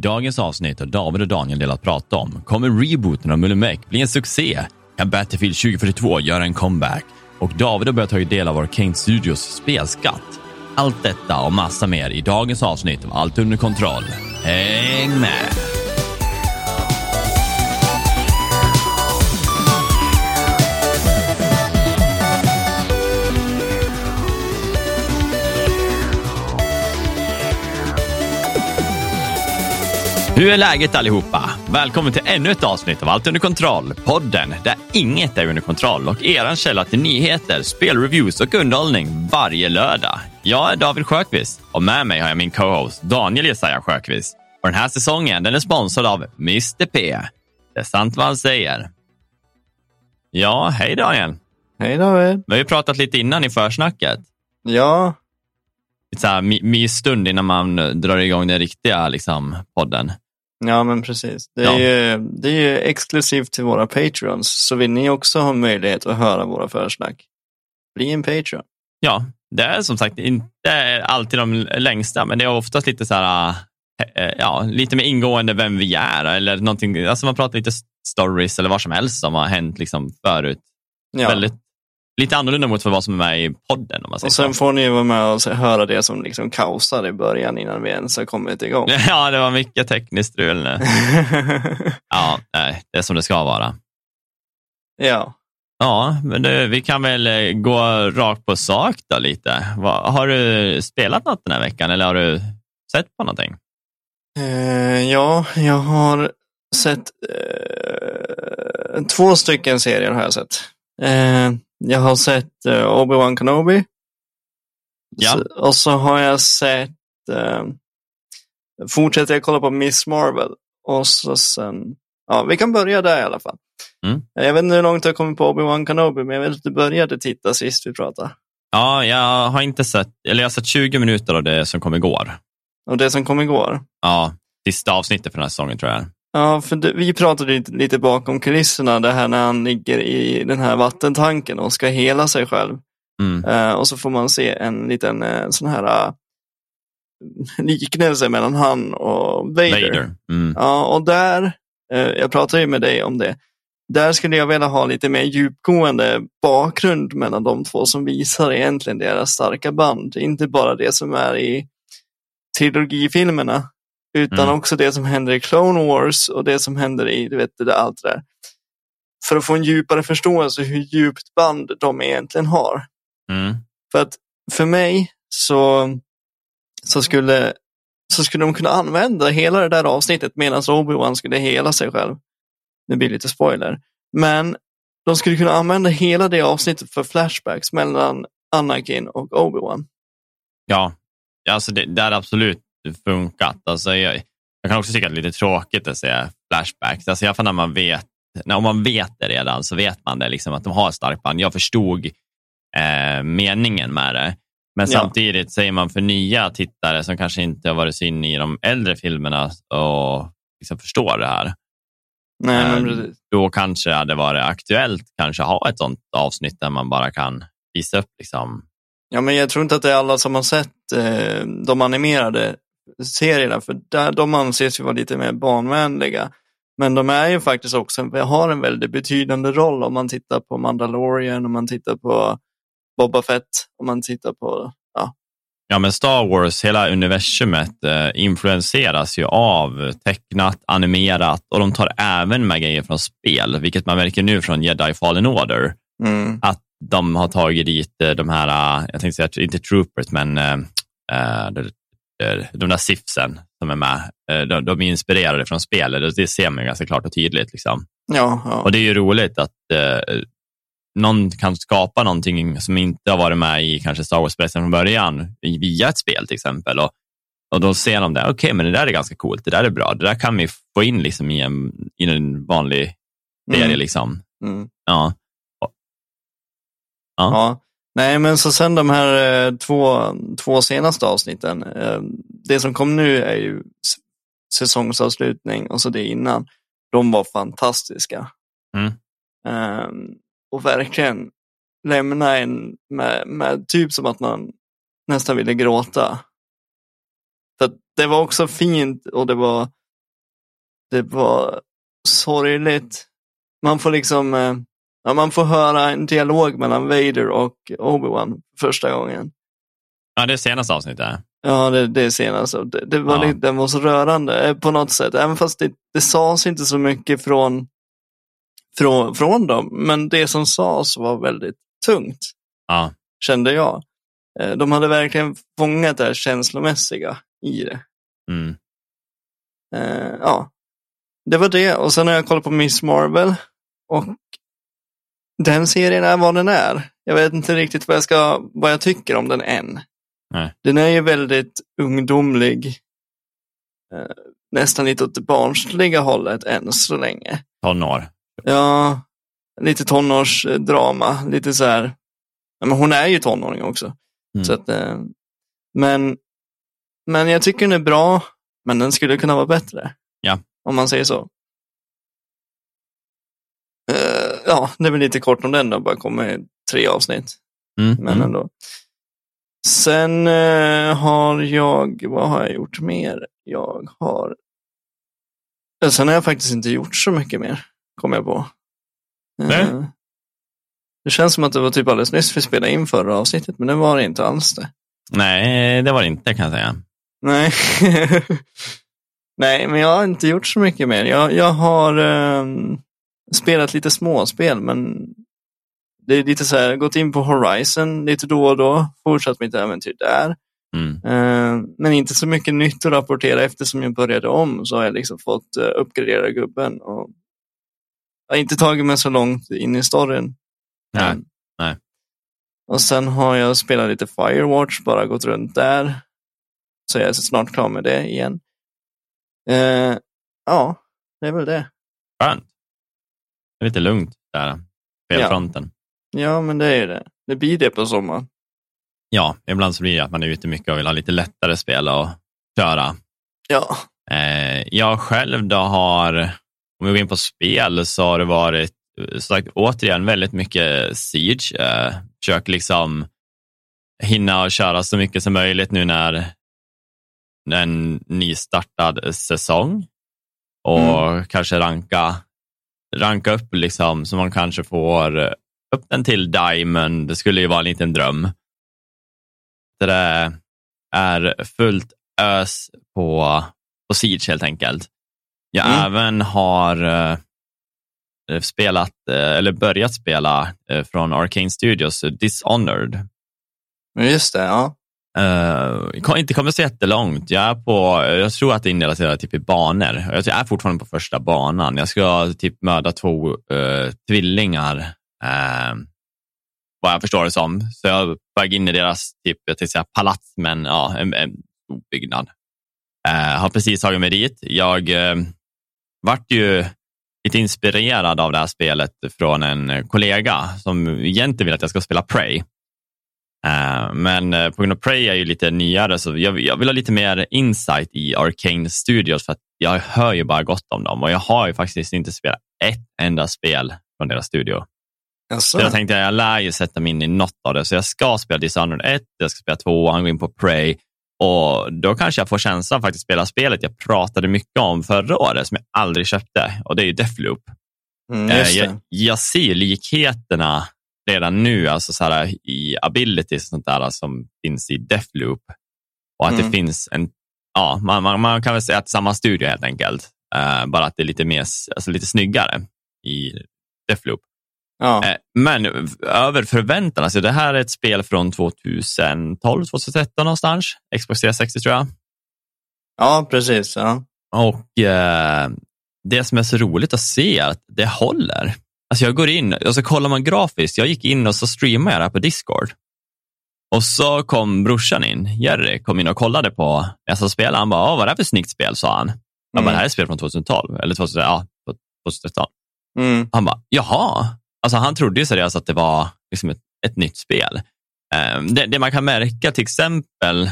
dagens avsnitt har David och Daniel delat prata om. Kommer rebooten av Mullimek bli en succé? Kan Battlefield 2042 göra en comeback? Och David har börjat ta del av Arcane Studios spelskatt. Allt detta och massa mer i dagens avsnitt av Allt under kontroll. Häng med! Hur är läget allihopa? Välkommen till ännu ett avsnitt av Allt under kontroll, podden där inget är under kontroll och eran källa till nyheter, spelreviews och underhållning varje lördag. Jag är David Sjökvist och med mig har jag min co-host Daniel Jesaja Sjökvist. Och den här säsongen den är sponsrad av Mr P. Det är sant vad han säger. Ja, hej Daniel. Hej David. Vi har ju pratat lite innan i försnacket. Ja. Lite så här mysstund innan man drar igång den riktiga liksom, podden. Ja, men precis. Det är, ja. ju, det är ju exklusivt till våra patreons, så vill ni också ha möjlighet att höra våra försnack, bli en patreon. Ja, det är som sagt inte alltid de längsta, men det är oftast lite så här, eh, ja, lite mer ingående vem vi är eller någonting. Alltså man pratar lite stories eller vad som helst som har hänt liksom förut. Ja. Väldigt lite annorlunda mot vad som är med i podden. Om man säger och sen så. får ni vara med och höra det som liksom kaosade i början innan vi ens har kommit igång. Ja, det var mycket tekniskt strul nu. ja, nej, det är som det ska vara. Ja. Ja, men du, vi kan väl eh, gå rakt på sak då lite. Har du spelat något den här veckan eller har du sett på någonting? Uh, ja, jag har sett uh, två stycken serier har jag sett. Uh, jag har sett uh, Obi-Wan Kenobi. Ja. Så, och så har jag sett, uh, fortsätter jag kolla på Miss Marvel. Och så sen, ja vi kan börja där i alla fall. Mm. Jag vet inte hur långt jag kommit på Obi-Wan Kenobi, men jag vet att du började titta sist vi pratade. Ja, jag har inte sett, eller jag har sett 20 minuter av det som kom igår. Och det som kom igår? Ja, sista avsnittet för den här säsongen tror jag. Ja, för det, vi pratade lite, lite bakom kulisserna, det här när han ligger i den här vattentanken och ska hela sig själv. Mm. Uh, och så får man se en liten uh, sån här uh, liknelse mellan han och Vader. Vader. Mm. Ja, och där, jag pratade ju med dig om det, där skulle jag vilja ha lite mer djupgående bakgrund mellan de två som visar egentligen deras starka band. Inte bara det som är i trilogifilmerna utan mm. också det som händer i Clone Wars och det som händer i du vet, det allt det där. För att få en djupare förståelse hur djupt band de egentligen har. Mm. För att för mig så, så, skulle, så skulle de kunna använda hela det där avsnittet medan Obi-Wan skulle hela sig själv. Det blir lite spoiler. Men de skulle kunna använda hela det avsnittet för flashbacks mellan Anakin och Obi-Wan. Ja, alltså det, det är absolut funkat. Alltså jag, jag kan också tycka att det är lite tråkigt att se flashbacks. Alltså jag när man vet, när, om man vet det redan så vet man det, liksom, att de har ett starkt band. Jag förstod eh, meningen med det. Men ja. samtidigt säger man för nya tittare som kanske inte har varit så inne i de äldre filmerna och liksom förstår det här. Nej, men... Eh, då kanske det hade varit aktuellt kanske ha ett sånt avsnitt där man bara kan visa upp liksom. Ja, men jag tror inte att det är alla som har sett eh, de animerade serierna, för där, de anses ju vara lite mer barnvänliga. Men de är ju faktiskt också, har en väldigt betydande roll om man tittar på Mandalorian, om man tittar på Boba Fett, om man tittar på, ja. Ja, men Star Wars, hela universumet eh, influenseras ju av tecknat, animerat och de tar även med grejer från spel, vilket man märker nu från Jedi Fallen Order. Mm. Att de har tagit dit eh, de här, eh, jag tänkte säga, inte troopers, men eh, eh de där sifsen som är med, eh, de, de är inspirerade från spelet. Det ser man ganska klart och tydligt. Liksom. Ja, ja. Och det är ju roligt att eh, någon kan skapa någonting som inte har varit med i kanske Star Wars-berättelsen från början via ett spel till exempel. Och, och då ser de det, okej, okay, men det där är ganska coolt, det där är bra, det där kan vi få in liksom i, en, i en vanlig serie. Mm. Liksom. Mm. Ja. ja. ja. Nej, men så sen de här eh, två, två senaste avsnitten. Eh, det som kom nu är ju säsongsavslutning och så det innan. De var fantastiska. Mm. Um, och verkligen lämna en med, med typ som att man nästan ville gråta. För det var också fint och det var det var sorgligt. Man får liksom, ja, man får höra en dialog mellan Vader och Obi-Wan första gången. Ja, det är senaste avsnittet. Ja, det, det är senaste. Det, det var Ja. lite, den var så rörande eh, på något sätt. Även fast det, det sades inte så mycket från, från, från dem. Men det som sades var väldigt tungt, Ja, kände jag. Eh, De hade verkligen fångat det här känslomässiga i det. mm. Eh, ja, det var det. Och sen har jag kollat på Miss Marvel. Och den serien är vad den är. Jag vet inte riktigt vad jag, ska, vad jag tycker om den än. Nej. Den är ju väldigt ungdomlig. Eh, nästan lite åt det barnsliga hållet än så länge. tonår. Ja, lite tonårsdrama. Lite så här. Ja, men hon är ju tonåring också. Mm. Så att, eh, men, men jag tycker den är bra, men den skulle kunna vara bättre. Ja. Om man säger så. Eh, ja, det är väl lite kort om den då, bara kommer tre avsnitt. Mm. Men mm. ändå. Sen eh, har jag, vad har jag gjort mer? Jag har, Eh, sen har jag faktiskt inte gjort så mycket mer, kom jag på. Eh, Nej. Det känns som att det var typ alldeles nyss vi spelade in förra avsnittet, men det var det inte alls det. Nej, det var det inte kan jag säga. Nej. Nej, men jag har inte gjort så mycket mer. Jag, jag har ehm, spelat lite småspel, men det är lite så här, gått in på Horizon lite då och då, fortsatt mitt äventyr där. Mm. Ehm, men inte så mycket nytt att rapportera eftersom jag började om så har jag liksom fått uh, uppgradera gubben. Och jag har inte tagit mig så långt in i storyn. Nej, nej. Och sen har jag spelat lite Firewatch, bara gått runt där. Så jag är snart klar med det igen. Eh, ja, det är väl det. Skönt. Det är lite lugnt där, spelfronten. Ja, men det är ju det. Det blir det på sommaren. Ja, ibland så blir det att man är ute mycket och vill ha lite lättare spel att köra. Ja, Eh, jag själv då har, om vi går in på spel, så har det varit sagt, återigen väldigt mycket Siege. Eh, försöker liksom hinna och köra så mycket som möjligt nu när en nystartad säsong och kanske ranka, ranka upp liksom så man kanske får upp den till Diamond. Det skulle ju vara en liten dröm. Det är fullt ös på, på Siege helt enkelt. Jag Mm. även har eh, spelat, eh, eller börjat spela eh, från Arcane Studios, eh, Dishonored. just det. Ja. Uh, inte kommit så jättelångt. Jag, är på, jag tror att det indelas i typ i banor. Jag är fortfarande på första banan. Jag ska typ mörda två uh, tvillingar, uh, vad jag förstår det som. Så jag är på väg in i deras typ, jag tänkte säga palats, men ja, en, en stor byggnad. Uh, har precis tagit mig dit. Jag uh, vart ju lite inspirerad av det här spelet från en kollega som egentligen vill att jag ska spela Prey. Eh, men eh, på grund av Prey är ju lite nyare så jag, jag vill ha lite mer insight i Arcane Studios för att jag hör ju bara gott om dem och jag har ju faktiskt inte spelat ett enda spel från deras studio. Jaså? Så jag tänkte att jag lär ju sätta mig in i något av det. Så jag ska spela Dishonored 1, jag ska spela 2, han går in på Prey och då kanske jag får känslan att faktiskt spela spelet jag pratade mycket om förra året som jag aldrig köpte och det är ju Deathloop. Mm, Eh, jag, jag ser likheterna redan nu, alltså så här, i abilities och sånt där som finns i Deathloop. Och att Mm. det finns en, ja, man, man, man kan väl säga att samma studio helt enkelt. Eh, bara att det är lite, mer, alltså lite snyggare i Deathloop. Ja. Eh, men över förväntan, alltså det här är ett spel från 2012, 2013 någonstans. Xbox 360 tror jag. ja, precis. Ja. Och eh, det som är så roligt att se är att det håller. Alltså jag går in och så kollar man grafiskt. Jag gick in och så streamade jag det här på Discord. Och så kom brorsan in, Jerry, kom in och kollade på spelade. Han bara, "Åh, vad är det här för snyggt spel, sa han. Jag bara, Mm. det här är ett spel från 2012, eller 2000, ja, 2013. Mm. Han bara, jaha. Alltså han trodde ju seriöst att det var liksom ett, ett nytt spel. Eh, Det, det man kan märka till exempel,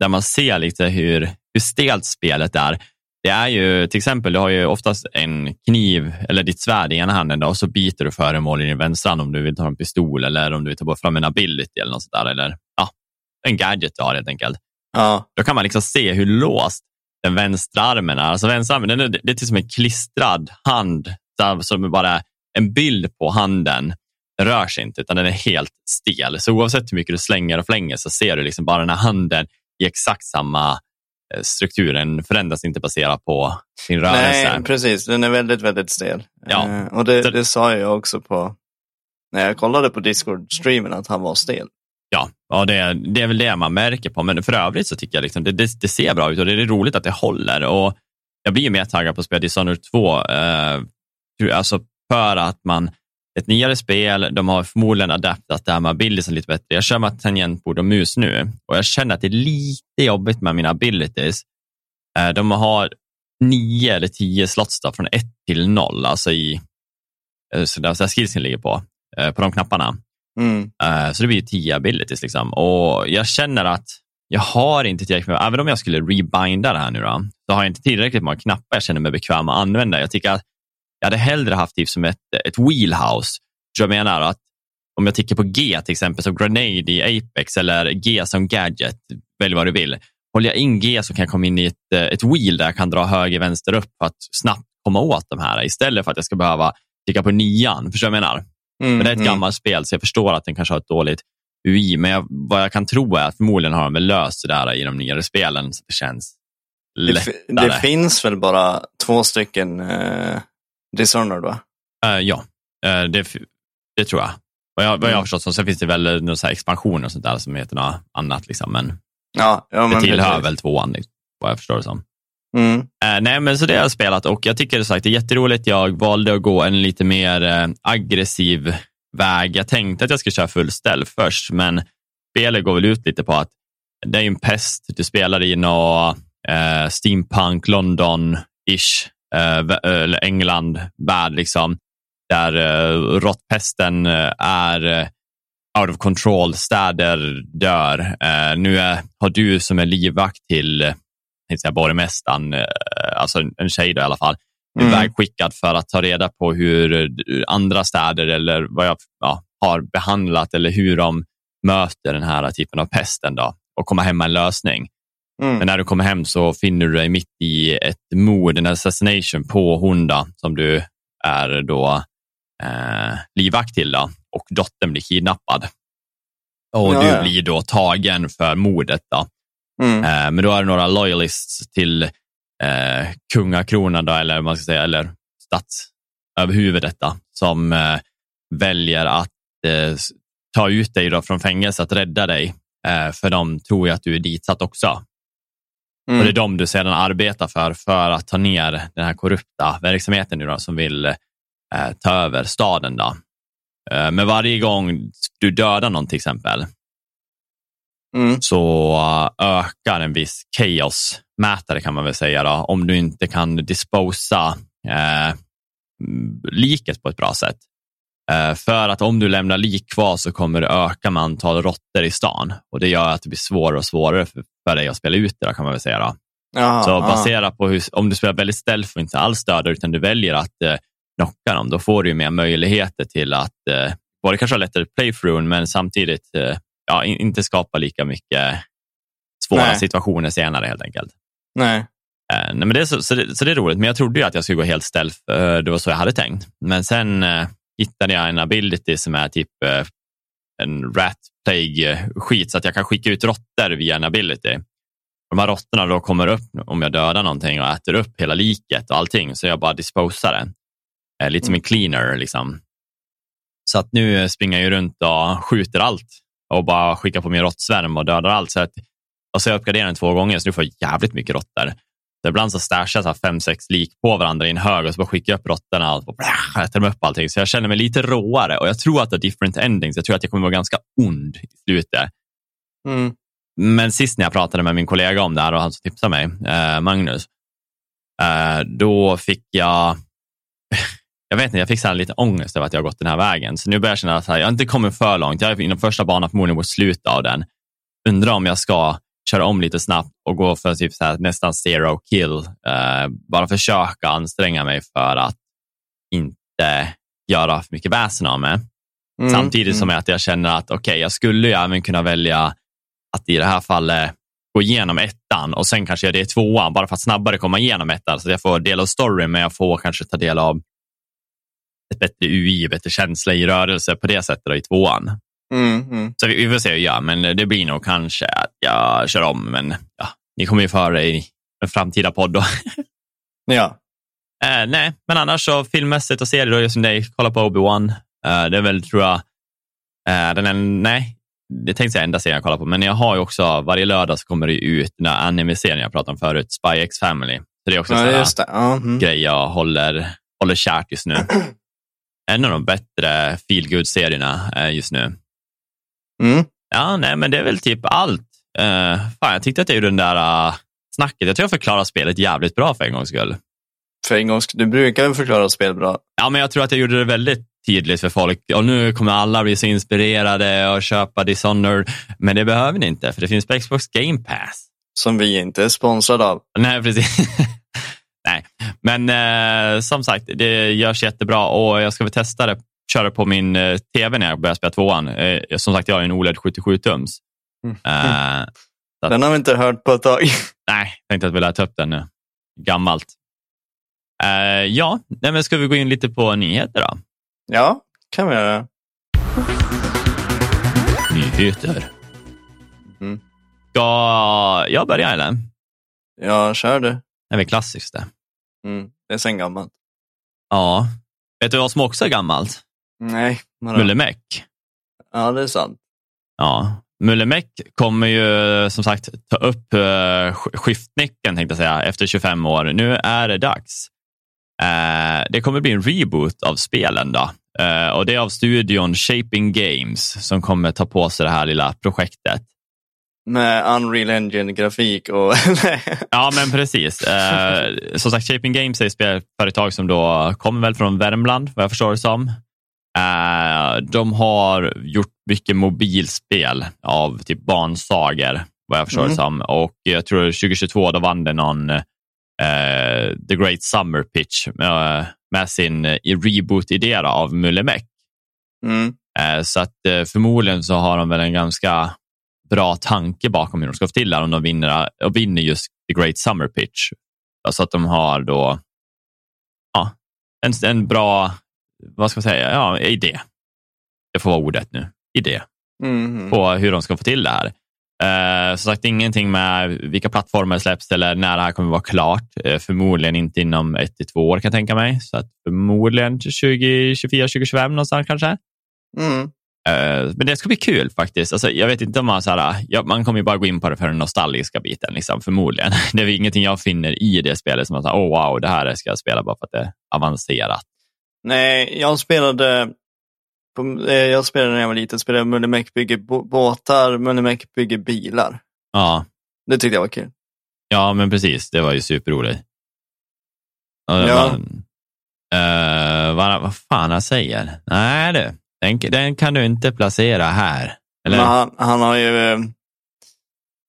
där man ser lite hur, hur stelt spelet är, det är ju till exempel, du har ju oftast en kniv eller ditt svärd i ena handen då, och så biter du föremål i din vänstra om du vill ta en pistol eller om du vill ta fram en ability eller något sånt där, eller ja, en gadget du har helt enkelt. Ja. Då kan man liksom se hur låst den vänstra armen är. Alltså vänsterarmen, den är, det är till som en klistrad hand som bara en bild på handen. Den rör sig inte utan den är helt stel. Så oavsett hur mycket du slänger och flänger så ser du liksom bara den här handen i exakt samma eh, struktur. Den förändras inte baserat på sin rörelse. Nej, precis. Den är väldigt, väldigt stel. Ja. Eh, och det, det sa jag också på när jag kollade på Discord-streamen att han var stel. Ja, ja det, det är väl det man märker på, men för övrigt så tycker jag liksom, det, det, det ser bra ut och det är roligt att det håller. Och jag blir mer taggad på att spela Dishonored 2, eh, alltså för att man ett nyare spel, de har förmodligen adaptat det här med abilitiesen lite bättre. Jag kör med tangentbord och mus nu och jag känner att det är lite jobbigt med mina abilities. Eh, de har nio eller tio slots då, från ett till noll, alltså i eh, så där skillsen ligger på, eh, på de knapparna. Mm. Så det blir tio abilities. Liksom. Och jag känner att jag har inte tillräckligt med, även om jag skulle rebinda det här nu, då, så har jag inte tillräckligt många knappar jag känner mig bekväm att använda. Jag tycker att jag hade hellre haft typ som ett, ett wheelhouse. Så jag menar att om jag tittar på G till exempel, som Grenade i Apex eller G som Gadget, välj vad du vill. Håller jag in G så kan jag komma in i ett, eh, ett wheel där jag kan dra höger, vänster, upp för att snabbt komma åt de här istället för att jag ska behöva klicka på nian. Förstår du vad jag menar? Mm, men det är ett mm. gammalt spel så jag förstår att den kanske har ett dåligt UI, men jag, vad jag kan tro är att förmodligen har de väl löst det där i de nyare spelen så det känns lättare. Det, det finns väl bara två stycken eh, Dishonored va? Uh, ja, uh, det, det, tror jag. Vad jag, vad jag har mm. förstått så sen finns det väl några expansioner och sånt där som heter något annat. Liksom, men, ja, ja, men det tillhör precis. väl tvåan, liksom, vad jag förstår det som. Mm. Uh, nej, men så det har jag spelat och jag tycker sagt, det är jätteroligt. Jag valde att gå en lite mer aggressiv väg. Jag tänkte att jag skulle köra full ställ först, men spelet går väl ut lite på att det är en pest. Du spelar i något steampunk London-ish eh, England värld, liksom, där eh, råttpesten eh, är eh, out of control, städer dör. Eh, nu är, har du som är livvakt till eh, borgmästaren, eh, alltså en tjej då i alla fall, mm. vägskickad för att ta reda på hur andra städer eller vad jag ja, har behandlat eller hur de möter den här typen av pesten då, och komma hem med en lösning. Mm. Men när du kommer hem så finner du dig mitt i ett mord, en assassination på Honda som du är då eh, livvakt till då, och dottern blir kidnappad. Och ja, du ja. blir då tagen för mordet. Då. Mm. Eh, men då är det några loyalists till eh, kungakronan, då, eller man ska säga, eller statsöverhuvudet som eh, väljer att eh, ta ut dig då från fängelset, rädda dig. Eh, för de tror ju att du är ditsatt också. Mm. Och det är de du sedan arbetar för, för att ta ner den här korrupta verksamheten nu då, som vill eh, ta över staden. Då. Eh, men varje gång du dödar någon till exempel, mm. så ökar en viss chaos-mätare kan man väl säga, då, om du inte kan disposa eh, liket på ett bra sätt. Eh, för att om du lämnar lik kvar så kommer det öka med antal råttor i stan och det gör att det blir svårare och svårare för, dig att spela ut det kan man väl säga. Då. Aha, så baserat på hur, om du spelar väldigt stealth och inte alls dödar utan du väljer att eh, knocka dem, då får du mer möjligheter till att eh, både kanske ha lättare playthrough men samtidigt eh, ja, inte skapa lika mycket svåra nej. situationer senare helt enkelt. Nej. Eh, nej men det är så, så, det, så det är roligt, men jag trodde ju att jag skulle gå helt stealth. Eh, det var så jag hade tänkt. Men sen eh, hittade jag en ability som är typ eh, en rat plague-skit så att jag kan skicka ut råttor via en ability. De här råttorna då kommer upp om jag dödar någonting och äter upp hela liket och allting, så jag bara disposar det. Eh, lite som en mm. cleaner. Liksom. Så att nu springer jag runt och skjuter allt och bara skickar på min råttsvärm och dödar allt. Så att, och så jag uppgraderar den två gånger, så nu får jag jävligt mycket råttor. Ibland så stashar jag fem, sex lik på varandra i en hög och så bara skickar jag upp råttorna och bara, äter upp allting. Så jag känner mig lite råare och jag tror att det är different endings. Jag tror att jag kommer vara ganska ond i slutet. Mm. Men sist när jag pratade med min kollega om det här och han som tipsade mig, eh, Magnus, eh, då fick jag jag vet inte, jag fick så lite ångest över att jag har gått den här vägen. Så nu börjar jag känna att jag inte kommit för långt. Jag är inom första banan förmodligen mot slutet av den. Undrar om jag ska köra om lite snabbt och gå för typ så här, nästan zero kill. Uh, bara försöka anstränga mig för att inte göra för mycket väsen av mig. Mm, Samtidigt mm. som att jag känner att okej, okay, jag skulle ju även kunna välja att i det här fallet gå igenom ettan och sen kanske göra det i tvåan bara för att snabbare komma igenom ettan. Så jag får del av storyn, men jag får kanske ta del av ett bättre UI, bättre känsla i rörelse på det sättet då, i tvåan. Mm, mm. Så vi, vi får se gör, men det blir nog kanske att jag kör om. Men ja, ni kommer ju före i en framtida podd då. Ja. Eh, nej, men annars så filmmässigt och serier, då, just som dig, kolla på Obi-Wan. Eh, det är väl, tror jag, eh, den är, nej, det tänkte jag enda serien jag kollar på, men jag har ju också, varje lördag så kommer det ut den här anime-serien jag pratade om förut, Spy X Family. Så det är också en ja, sån det. Ja, mm. grej jag håller, håller kärt just nu. En av de bättre feelgood-serierna eh, just nu. Mm. Ja, nej, men det är väl typ allt. Uh, fan, jag tyckte att jag gjorde den där uh, snacket. Jag tror jag förklarar spelet jävligt bra för en gångs skull. För en gång, du brukar förklara spel bra? Ja, men jag tror att jag gjorde det väldigt tydligt för folk. Och nu kommer alla bli så inspirerade och köpa Dishonored. Men det behöver ni inte, för det finns på Xbox Game Pass. Som vi inte är sponsrade av. Nej, precis. Nej, men eh, som sagt, det görs jättebra och jag ska väl testa det, köra på min eh, tv när jag börjar spela tvåan. Eh, som sagt, jag har en OLED 77-tums. Mm. Att- Den har vi inte hört på ett tag. nej, tänkte att vi lär ta upp den nu. Gammalt. Eh, ja, nej, men ska vi gå in lite på nyheter då? Ja, kan vi göra. Nyheter. Mm. Ska jag börja eller? Ja, kör du. Det är väl klassiskt det. Mm. Det är sen gammalt. Ja. Vet du vad som också är gammalt? Nej. vadå? Mullemäck. Ja, det är sant. Ja. Mullemäck kommer ju som sagt ta upp uh, sk- skiftnyckeln tänkte jag säga, efter 25 år. Nu är det dags. Eh, det kommer bli en reboot av spelen då. Eh, och det är av studion Shaping Games som kommer ta på sig det här lilla projektet. Med Unreal Engine-grafik och... Ja, men precis. Eh, som sagt, Shaping Games är ett spelföretag som då kommer väl från Värmland, vad jag förstår det som. Eh, de har gjort mycket mobilspel av typ barnsagor, vad jag förstår Mm. som. Och jag tror 2022 då vann det någon eh, The Great Summer Pitch eh, med sin reboot-idé av Mullemäck. mm. Så att förmodligen så har de väl en ganska bra tanke bakom hur de ska få till det om de vinner, och vinner just The Great Summer Pitch. Så att de har då ja, en, en bra, vad ska man säga, ja, idé. Det får vara ordet nu, idé Mm. på hur de ska få till det här. Eh, som sagt, ingenting med vilka plattformar det släpps eller när det här kommer vara klart. Eh, förmodligen inte inom ett till två år kan jag tänka mig. Så att förmodligen 2024, 2025 någonstans kanske. Mm. Eh, men det ska bli kul faktiskt. Alltså, jag vet inte om man, så här, ja, man kommer ju bara gå in på det för den nostalgiska biten, liksom, förmodligen. Det är ingenting jag finner i det spelet som att oh, wow, det här ska jag spela bara för att det är avancerat. Nej, jag spelade... På, eh, jag spelade när jag var liten, spelade Mullemäck bygger bå- båtar, Mullemäck bygger bilar. Ja, Det tyckte jag var kul. ja men precis. Det var ju superroligt. Ja. eh, vad, vad fan jag säger? Nej du, den, den kan du inte placera här. Han, han har ju... eh,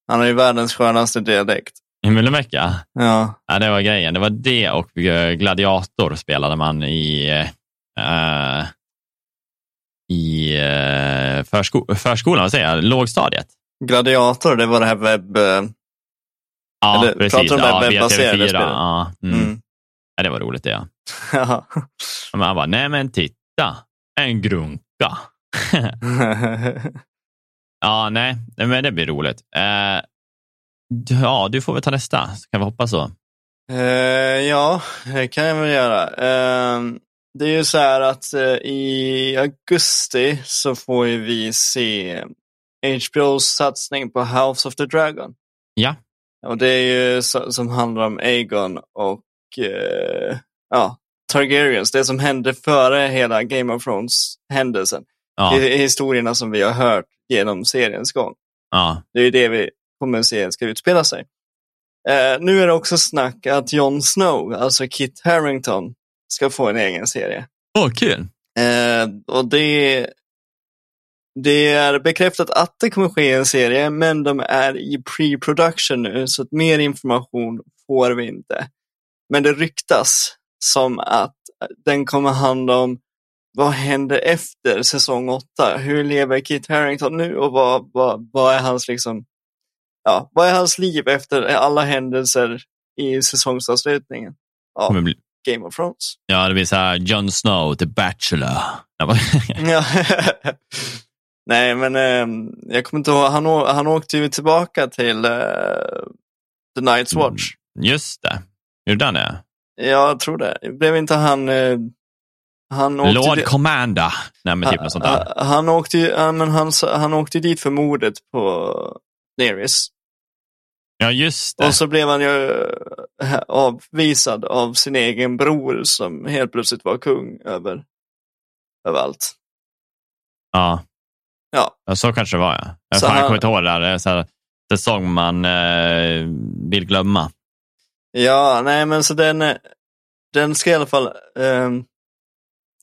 Han har ju världens skönaste dialekt. I Mullemäcka? Ja. Ja, det var grejen. Det var det och eh, Gladiator spelade man i, eh, i eh, försko förskolan, vad säger jag, lågstadiet. Gladiator, det var det här webb... Ja, Eller, precis. pratar du om det Ja, webbaserade VTV4. spelet? Ja, mm. Mm. ja, det var roligt det. Ja. Ja. Och Man bara, nej men titta, en grunka. ja, nej, nej, men det blir roligt. Eh, ja, du får väl ta nästa, så kan vi hoppas så. Eh, ja, det kan jag väl göra. Eh, det är ju så här att eh, i augusti så får ju vi se HBOs satsning på House of the Dragon. Ja. Och det är ju så, som handlar om Aegon och eh, ja, Targaryens. Det som hände före hela Game of Thrones-händelsen. Ja, historierna som vi har hört genom seriens gång. ja, Det är ju det vi kommer se ska utspela sig. Eh, nu är det också snack att Jon Snow, alltså Kit Harington, ska få en egen serie. Åh, kul. Eh, och det, det är bekräftat att det kommer ske en serie, men de är i pre-production nu, så att mer information får vi inte. Men det ryktas som att den kommer handla om vad händer efter säsong åtta? Hur lever Kit Harington nu och vad, vad, vad är hans liksom ja, vad är hans liv efter alla händelser i säsongsavslutningen av Kommer bli, Game of Thrones? ja, det blir så här Jon Snow, The Bachelor. Ja. Nej, men eh, jag kommer inte ihåg. Han, han åkte ju tillbaka till eh, The Night's Watch. Just det. Gjorde han det? Jag tror det. Blev inte han... Eh, han åkte Lord di- Commander. Nej, men typ något sånt där. han, han, åkte ja, men han, han åkte dit för mordet på Daenerys. Ja, just det. Och så blev han ju eh, avvisad av sin egen bror som helt plötsligt var kung över, över allt. Ja. Ja. ja, så kanske det var. Ja. Jag, Så fan, jag han- kommer inte ihåg det där. Det är så här säsong man eh, vill glömma. Ja, nej men så den, är- den ska i alla fall, ehm,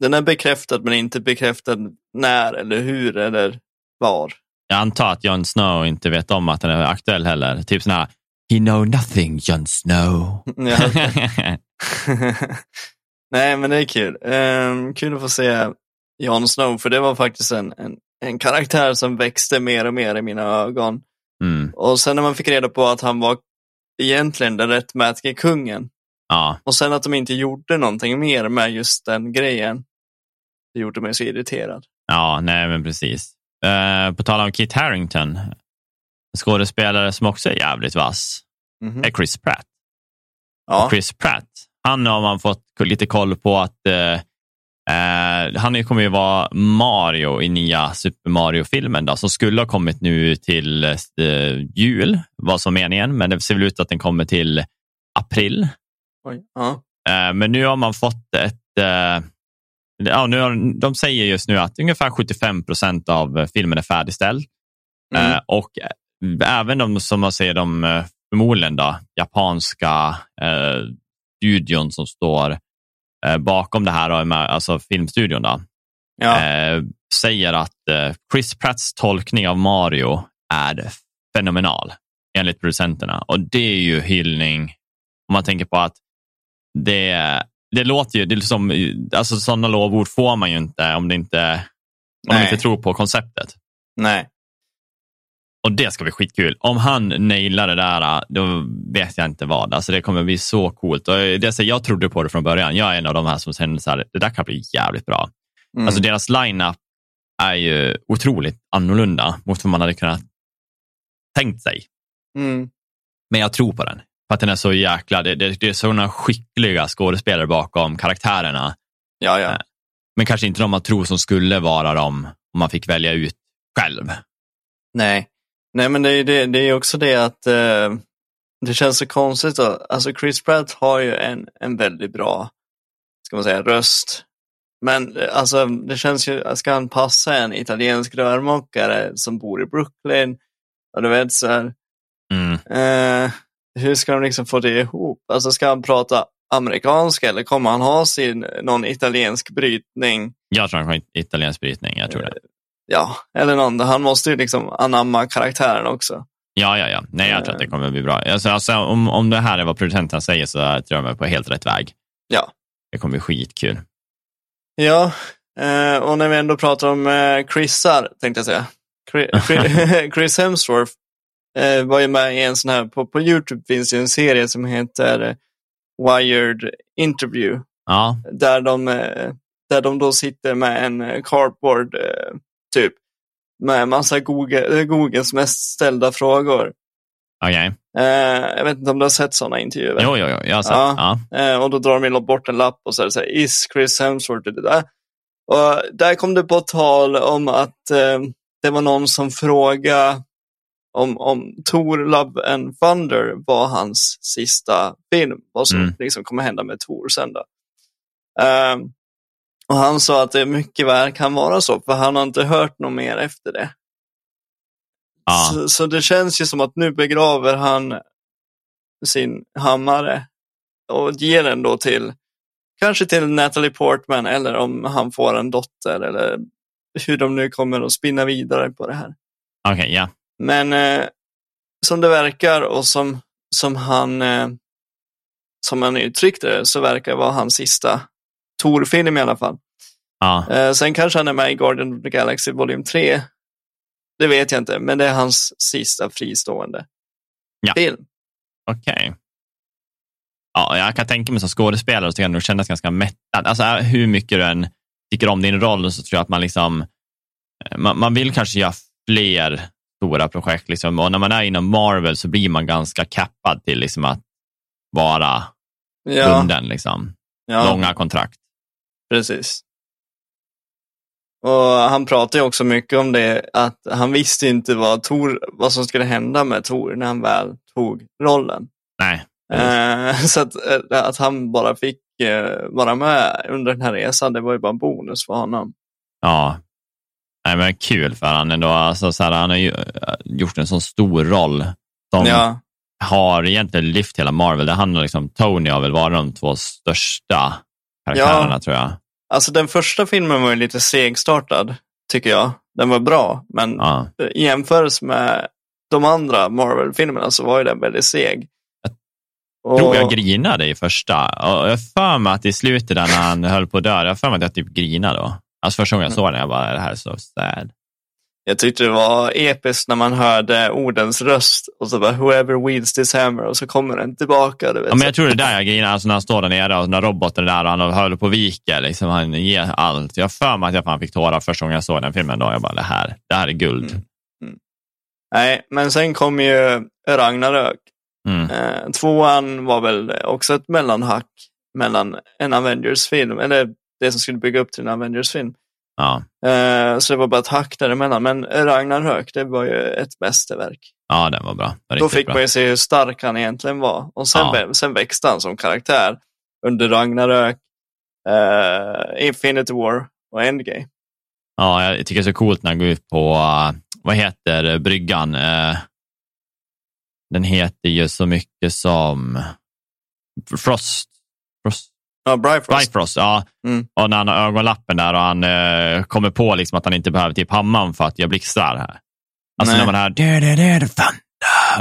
den är bekräftad men inte bekräftad när eller hur eller var. Jag antar att Jon Snow inte vet om att den är aktuell heller. Typ sån här, he know nothing, Jon Snow. Ja. nej men det är kul. Ehm, kul att få se Jon Snow för det var faktiskt en, en, en karaktär som växte mer och mer i mina ögon. mm. Och sen när man fick reda på att han var egentligen den rättmätige kungen Ja, och sen att de inte gjorde någonting mer med just den grejen. Det gjorde mig så irriterad. ja, nej men precis. Eh, på tal om Kit Harington, en skådespelare som också är jävligt vass, Mhm. är Chris Pratt. Ja. Och Chris Pratt, han har man fått lite koll på att eh, eh, han kommer ju vara Mario i nya Super Mario-filmen då, som skulle ha kommit nu till eh, jul, var som meningen, men det ser väl ut att den kommer till april. Oj. Eh, Men nu har man fått ett... eh, Ja, nu har, de säger just nu att ungefär 75 procent av filmen är färdigställd. Mm. Eh, Och även de som man säger, de eh, förmodligen då, japanska eh, studion som står eh, bakom det här, med- alltså filmstudion, då, Ja. eh, säger att eh, Chris Pratts tolkning av Mario är fenomenal enligt producenterna. Och det är ju hyllning om man tänker på att det, det låter ju, det är som, alltså sådana lovord får man ju inte om, det inte, om man Nej. inte tror på konceptet. Nej. Och det ska bli skitkul. Om han nailar det där, då vet jag inte vad. Alltså det kommer bli så coolt. Och det, så jag trodde på det från början. Jag är en av de här som känner så här, det där kan bli jävligt bra. Mm. Alltså deras line-up är ju otroligt annorlunda mot vad man hade kunnat tänkt sig. mm. Men jag tror på den. För att den är så jäkla, det, det, det är sådana skickliga skådespelare bakom karaktärerna. Ja, ja. Men kanske inte de man tror som skulle vara dem om man fick välja ut själv. Nej. Nej, men det är, det, det är också det att eh, det känns så konstigt. Då. Alltså Chris Pratt har ju en, en väldigt bra, ska man säga, röst. Men eh, alltså det känns ju, ska han passa en italiensk rörmokare som bor i Brooklyn? Och du vet så här, Mm. eh, hur ska de liksom få det ihop? Alltså ska han prata amerikanska eller kommer han ha sin, någon italiensk brytning? Jag tror han har italiensk brytning. Jag tror det. Ja, eller någon, han måste ju liksom anamma karaktären också. Ja, ja, ja. Nej, jag tror att det kommer bli bra. Alltså, alltså, om, om det här är vad producenterna säger så tror jag de är på helt rätt väg. Ja. Det kommer bli skitkul. Ja, eh, och när vi ändå pratar om eh, Chrisar, tänkte jag säga. Chri- Chri- Chris Hemsworth eh, var ju med i en sån här, på, på YouTube finns det en serie som heter eh, Wired Interview, Ja, där de, eh, där de då sitter med en eh, cardboard, typ, med massa Google, Googles mest ställda frågor. okej. Eh, jag vet inte om du har sett sådana intervjuer? Jo, jo, jo. Jag har sett. Ja. Ja. Eh, och då drar de bort en lapp och så är det så här, is Chris Hemsworth det där? Och där kom det på tal om att eh, det var någon som frågade om, om Thor Love and Thunder var hans sista film. Vad som Mm. liksom kommer hända med Thor sen då. Eh, och han sa att det mycket väl kan vara så, för han har inte hört något mer efter det. Ja. Så, så det känns ju som att nu begraver han sin hammare och ger den då till kanske till Natalie Portman eller om han får en dotter eller hur de nu kommer att spinna vidare på det här. Okej, ja. Men eh, som det verkar och som, som han eh, som han uttryckte det så verkar det vara hans sista Tor-film i alla fall. Ja, Eh, sen kanske han är med i Guardian of the Galaxy Volume 3. Det vet jag inte, men det är hans sista fristående. Ja. film. Okej. Ja, jag kan tänka mig som skådespelare så kan du kännas ganska mättad. Alltså, hur mycket du än tycker om din roll så tror jag att man liksom eh, man, man vill kanske göra fler stora projekt. Liksom. Och när man är inom Marvel så blir man ganska cappad till liksom, att vara Ja, bunden. Liksom. ja Långa kontrakt. precis. Och han pratar ju också mycket om det, att han visste inte vad, Tor, vad som skulle hända med Tor när han väl tog rollen. Nej. Eh, så att, eh, att han bara fick eh, vara med under den här resan, det var ju bara en bonus för honom. Ja. Nej, men kul för han ändå. Alltså, så här, han har ju eh, gjort en sån stor roll som Ja, har egentligen lyft hela Marvel. Det han och liksom, Tony har väl varit de två största karaktärerna Ja. tror jag. alltså den första filmen var ju lite segstartad, tycker jag. Den var bra, men Ja. i jämförelse med de andra Marvel-filmerna så var ju den väldigt seg. Jag tror jag grinade i första. Och jag har för mig att i slutet där när han höll på att dö, jag har för mig att jag typ grinade då. Alltså första gången jag såg den, jag bara, det här är så sad. Jag tyckte det var episkt när man hörde ordens röst och så bara whoever wields this hammer och så kommer den tillbaka. Du vet. Ja, men jag tror det är där jag grinar, alltså när han står där nere och när roboten är där och han håller på att vika, liksom, han ger allt. Jag för mig att jag fan fick tårar första gången jag såg den filmen. Då. Jag bara, det här, det här är guld. Mm. Nej, men sen kom ju Ragnarök. Mm. Eh, tvåan var väl också ett mellanhack mellan en Avengers-film, eller det som skulle bygga upp till en Avengers-film. Ja. Eh, så det var bara ett hack däremellan. Men Ragnarök, det var ju ett mästerverk. ja, den var bra. Den var Då fick bra. man ju se hur stark han egentligen var. Och sen, Ja. sen växte han som karaktär under Ragnarök, eh, Infinity War och Endgame. Ja, jag tycker det är så coolt när han går ut på, uh, vad heter bryggan? Uh, den heter ju så mycket som Frost. Frost. Ja, Bifrost. Bifrost, ja. Mm. Och när han har ögonlappen där och han uh, kommer på liksom att han inte behöver typ hammaren för att jag blixtrar här. Alltså Nej. när man hör.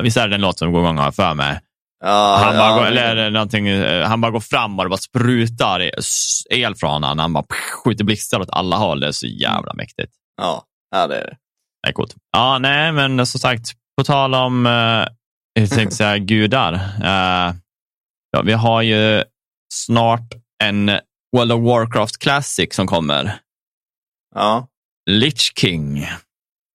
Visst är det den låt som går igång har för mig? Ja, han, bara ja, går, eller någonting, eh, han bara går fram och det bara sprutar el från honom. Han bara skjuter blixtar åt alla håll. Det är så jävla mäktigt. ja, ja, det är det. Det är coolt. Ja, nej, men som sagt, på tal om, eh, jag tänkte säga gudar. Eh, ja, vi har ju snart en World of Warcraft Classic som kommer. Ja, Lich King,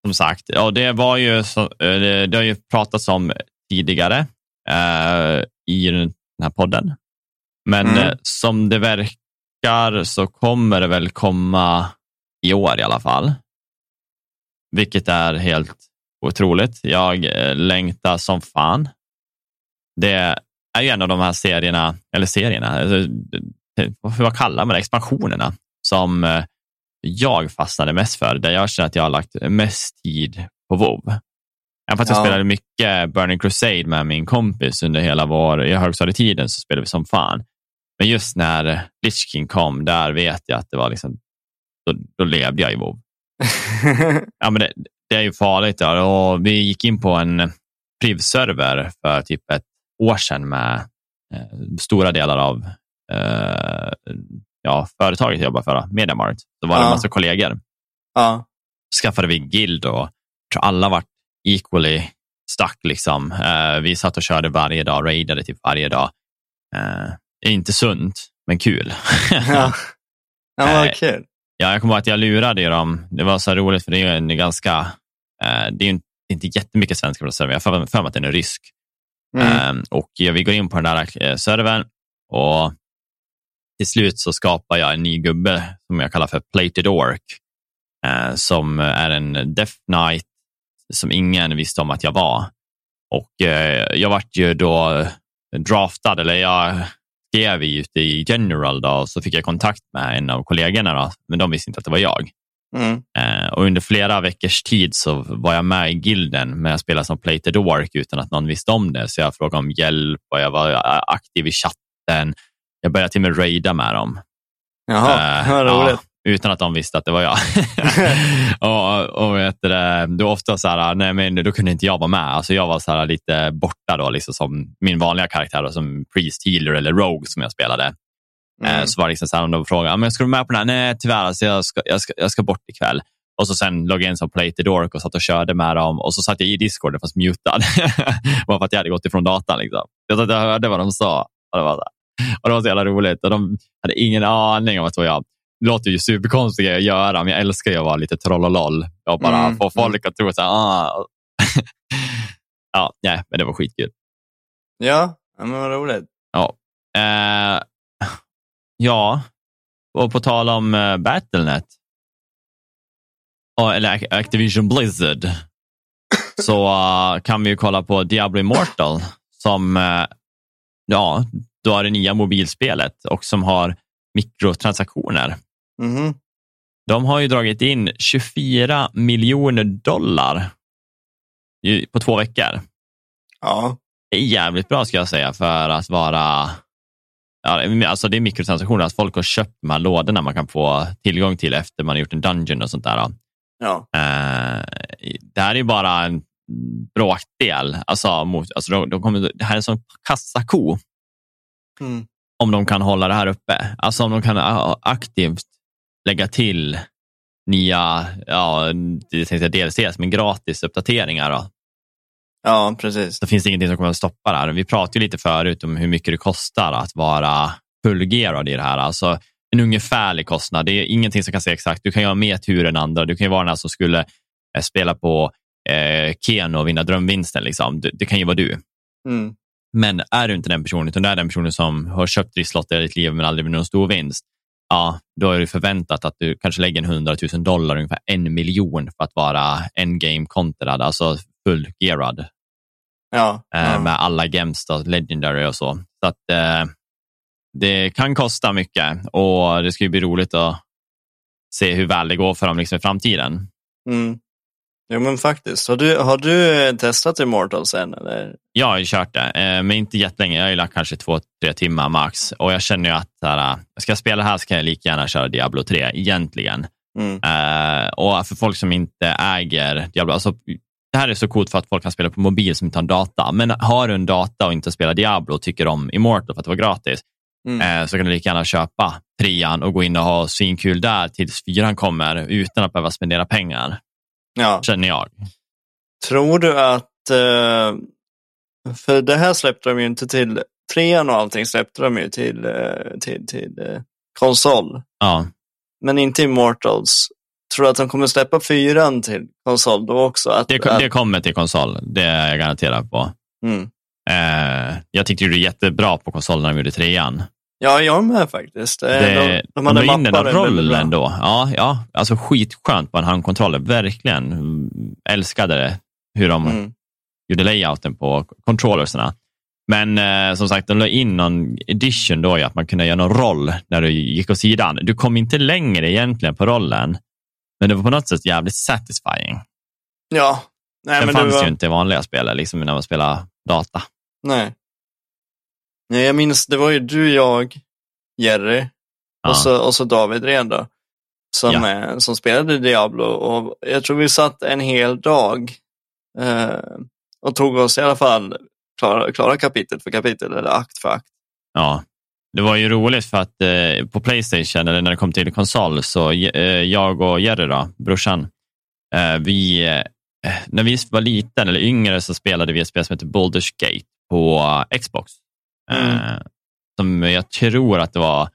som sagt. Ja, det, var ju så, eh, det, det har ju pratats om tidigare eh, i den här podden. Men Mm. eh, som det verkar så kommer det väl komma i år i alla fall. Vilket är helt otroligt. Jag eh, längtar som fan. Det är ju en av de här serierna, eller serierna, alltså, vad- kallar man det, expansionerna, som eh, jag fastnade mest för, där jag känner att jag har lagt mest tid på WoW. Även fast jag Ja. spelade mycket Burning Crusade med min kompis under hela vår i högstadietiden så spelade vi som fan. Men just när Lich King kom, där vet jag att det var liksom, då, då levde jag i WoW. Ja, men det, det är ju farligt. Ja. Och vi gick in på en priv-server för typ ett år sedan med eh, stora delar av eh, ja, företaget jag jobbar för, Mediamarkt. Så var det en Ja. massa kollegor. ja, skaffade vi guild och tror alla var equally stuck. Liksom. Eh, vi satt och körde varje dag, raidade typ varje dag. Eh, inte sunt, men kul. ja. Ja, vad kul. Ja, jag kommer ihåg att jag lurade dem. Det var så roligt för det är en ganska, eh, det är inte, jättemycket svenska på servern. Jag har för mig att den är rysk. Mm. Ehm, och vi går in på den där eh, servern och till slut så skapar jag en ny gubbe som jag kallar för Plated Orc. Eh, som är en Death Knight som ingen visste om att jag var. Och eh, jag vart ju då draftad, eller jag skrev ute i General då, och så fick jag kontakt med en av kollegorna, då, men de visste inte att det var jag. Mm. Eh, och under flera veckors tid så var jag med i gilden, men jag spelade som Plated Orc utan att någon visste om det. Så jag frågade om hjälp och jag var eh, aktiv i chatten. Jag började till och med raida med dem. Jaha, vad roligt. ja, utan att de visste att det var jag. och och vet du, då ofta så här, nej men då kunde inte jag vara med. Alltså jag var så här lite borta då, liksom som min vanliga karaktär, då, som Priest Healer eller Rogue som jag spelade. Eh, Mm. Så var det liksom så här, om de frågade, men ska du med på den här? Nej, tyvärr, alltså jag, ska, jag, ska, jag ska bort ikväll. Och så sen loggade jag in som Play to Dork och satt och körde med dem. Och så satt jag i Discord fast mutad. bara för att jag hade gått ifrån datan. Liksom. Jag satt och hörde vad de sa. Och det var, så, och det var så jävla roligt. Och de hade ingen aning om att det var jag. Det låter ju superkonstiga att göra, men jag älskar ju att vara lite troll och loll. Och bara mm. få folk att tro att ah. ja, nej, men det var skitkul. Ja, men vad roligt. Ja. Eh, ja, och på tal om uh, Battlenet, oh, eller Activision Blizzard, så uh, kan vi kolla på Diablo Immortal som uh, ja, då är det nya mobilspelet och som har mikrotransaktioner. Mm. De har ju dragit in 24 miljoner dollar på två veckor. Ja. Det är jävligt bra ska jag säga för att vara Ja, alltså det är mikrotransaktioner, att folk har köpt de här lådorna man kan få tillgång till efter man har gjort en dungeon och sånt där. Ja. Uh, det här är bara en bråkdel. Alltså, mot, alltså de, de kommer, det här är en sån kassako. Mm. Om de kan hålla det här uppe. Alltså om de kan aktivt lägga till nya ja, DLCs, men gratis uppdateringar. Då. Ja, precis. Så finns det ingenting som kommer att stoppa det här. Vi pratade lite förut om hur mycket det kostar att vara fullgerad i det här. Alltså en ungefärlig kostnad. Det är ingenting som kan säga exakt. Du kan göra mer tur än andra. Du kan ju vara den här som skulle eh, spela på eh, Keno och vinna drömvinsten. Liksom. Det, det kan ju vara du. Mm. Men är du inte den personen, utan du är den personen som har köpt trisslotter i ditt liv men aldrig vunnit någon stor vinst, ja, då är det förväntat att du kanske lägger 100 000 dollar, ungefär en miljon för att vara endgame-kontrad, alltså fullgerad. Ja, eh, ja. Med alla gems, då, legendary och så. Så att eh, det kan kosta mycket och det ska ju bli roligt att se hur väl det går för dem liksom i framtiden. Mm. Jo men faktiskt. Har du, har du testat Immortals än? Eller? Jag har ju kört det, eh, men inte jättelänge. Jag har ju lagt kanske två, tre timmar max och jag känner ju att här, ska jag spela här så kan jag lika gärna köra Diablo 3 egentligen. Mm. Uh, och för folk som inte äger Diablo, alltså, det här är så coolt för att folk kan spela på mobil som inte har data. Men har du en data och inte spelar Diablo och tycker om Immortal för att det var gratis, mm. uh, så kan du lika gärna köpa trean och gå in och ha svinkul där tills fyran kommer utan att behöva spendera pengar. Ja. Känner jag. Tror du att, uh, för det här släppte de ju inte till, trean och allting släppte de ju till, till, till konsol. Ja. Men inte Immortals. Tror du att de kommer släppa fyran till konsol då också? Att, det, att... det kommer till konsol, det är jag garanterad på. Mm. Eh, jag tyckte det var jättebra på konsolen när de gjorde trean. Ja, jag med faktiskt. Det, de, de hade de in den rollen då. Ja, ja, alltså skitskönt på en handkontroller. Verkligen älskade det, hur de mm. gjorde layouten på controllersna. Men eh, som sagt, de la in någon edition då, att man kunde göra någon roll när du gick åt sidan. Du kom inte längre egentligen på rollen, men det var på något sätt jävligt satisfying. Ja. Nej, Den men fanns var... ju inte i vanliga spel, liksom när man spelar data. Nej. Nej, jag minns, det var ju du, jag, Jerry ja. och, så, och så David Reda som, ja. eh, som spelade Diablo. Och jag tror vi satt en hel dag eh, och tog oss i alla fall klara, klara kapitel för kapitel eller akt för akt. Ja, det var ju roligt för att eh, på Playstation, eller när det kom till konsol, så eh, jag och Jerry, då, brorsan, eh, vi, eh, när vi var liten eller yngre så spelade vi ett spel som heter Baldur's Gate på Xbox. Mm. Eh, som jag tror att det var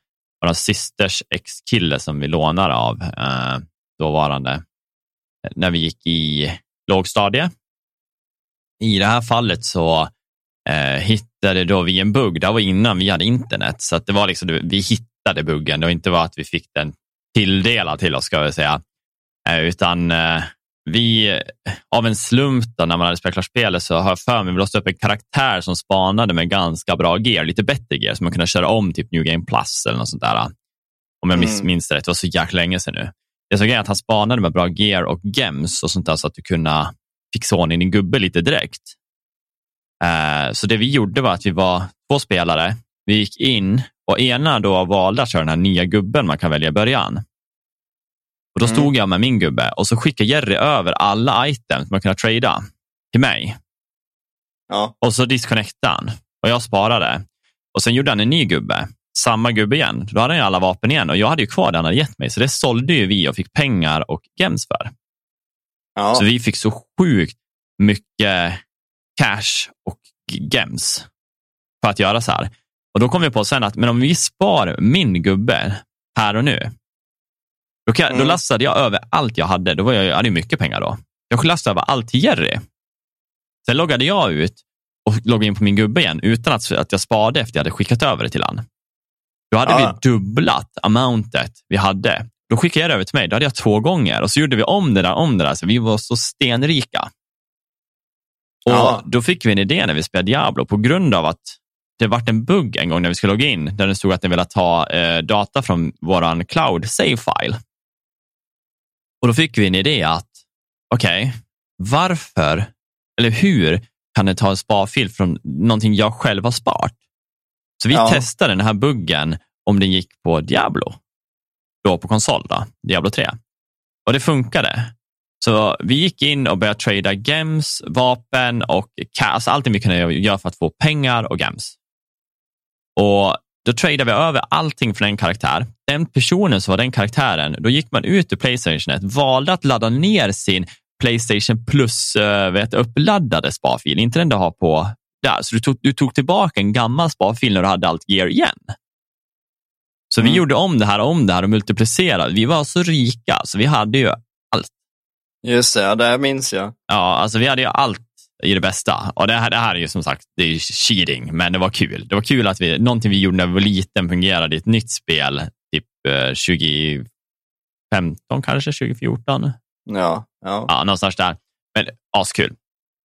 vår systers ex-kille som vi lånade av eh, dåvarande när vi gick i lågstadie. I det här fallet så eh, hittade då vi en bugg. Det var innan vi hade internet, så att det var liksom, vi hittade buggen. Det var inte bara att vi fick den tilldelad till oss, ska vi säga, eh, utan eh, vi, av en slump då, när man hade spelat klart spelet så har jag för mig vi låste upp en karaktär som spanade med ganska bra gear, lite bättre gear, så man kunde köra om typ New Game Plus eller något sånt där. Om jag mm. minns rätt, det var så jäkla länge sedan nu. Det som är att han spanade med bra gear och gems och sånt där så att du kunde fixa ordning din gubbe lite direkt. Uh, så det vi gjorde var att vi var två spelare. Vi gick in och ena då valde att köra den här nya gubben man kan välja i början. Och Då mm. stod jag med min gubbe och så skickade Jerry över alla items man kunde trada till mig. Ja. Och så disconnectade han och jag sparade. Och Sen gjorde han en ny gubbe samma gubbe igen. Då hade han alla vapen igen och jag hade ju kvar det han hade gett mig. Så det sålde ju vi och fick pengar och gems för. Ja. Så vi fick så sjukt mycket cash och gems för att göra så här. Och då kom vi på sen att men om vi spar min gubbe här och nu, då, kan, Mm. då lastade jag över allt jag hade. Då var jag, jag hade mycket pengar då. Jag lastade över allt till Jerry. Sen loggade jag ut och loggade in på min gubbe igen utan att, att jag sparade efter jag hade skickat över det till han. Då hade Ja. vi dubblat amountet vi hade. Då skickade jag det över till mig. Då hade jag två gånger och så gjorde vi om det där, om det där. Så vi var så stenrika. Och Ja. Då fick vi en idé när vi spelade Diablo på grund av att det vart en bugg en gång när vi skulle logga in där det stod att den ville ta eh, data från våran cloud save file. Och då fick vi en idé att, okej, varför eller hur kan det ta en sparfil från någonting jag själv har sparat? Så vi Ja. testade den här buggen om den gick på Diablo, då på konsol, då, Diablo 3. Och det funkade. Så vi gick in och började trada gems, vapen och alltså allting vi kunde göra för att få pengar och gems. Och då tradade vi över allting från en karaktär. Den personen som var den karaktären, då gick man ut ur Playstationet, valde att ladda ner sin Playstation plus uh, vet, uppladdade sparfil, inte den du har på där. Så du tog, du tog tillbaka en gammal sparfil när du hade allt gear igen. Så vi Mm. gjorde om det här och om det här och multiplicerade. Vi var så rika, så vi hade ju Just det, ja, det här minns jag. Ja, alltså vi hade ju allt i det bästa. Och det här, det här är ju som sagt, det är cheating, men det var kul. Det var kul att vi, någonting vi gjorde när vi var liten fungerade i ett nytt spel, typ eh, 2015 kanske, 2014. Ja, ja, Ja, någonstans där. Men askul.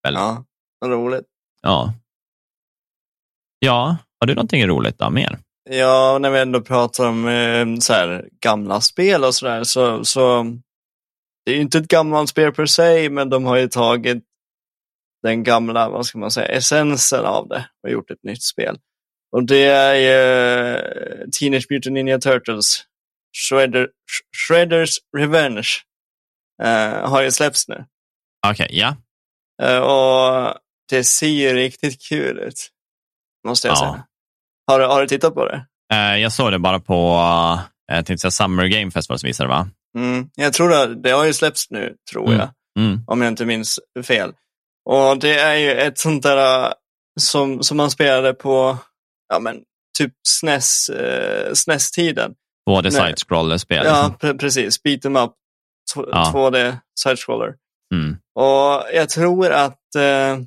ja. Vad roligt. Ja. Ja, har du någonting roligt då, mer? Ja, när vi ändå pratar om eh, så här, gamla spel och sådär så, så det är ju inte ett gammalt spel per se, men de har ju tagit den gamla, vad ska man säga, essensen av det och gjort ett nytt spel. Och det är ju Teenage Mutant Ninja Turtles, Shredder, Sh- Shredders Revenge, eh, har ju släppts nu. Okej, ja. Eh, och det ser ju riktigt kul ut, måste jag Ja. säga. Har, du- har du tittat på det? Eh, jag såg det bara på, eh, jag tänkte säga Summer Game Festival som visade va? Mm, jag tror att det har ju släppts nu, tror Mm. jag, Mm. om jag inte minns fel. Och det är ju ett sånt där äh, som, som man spelade på, ja men, typ SNES, eh, SNES-tiden. Både side-scroller-spel. Ja, pre- precis. Beat em up, Ja. 2D, side-scroller. Mm. Och jag tror att, eh,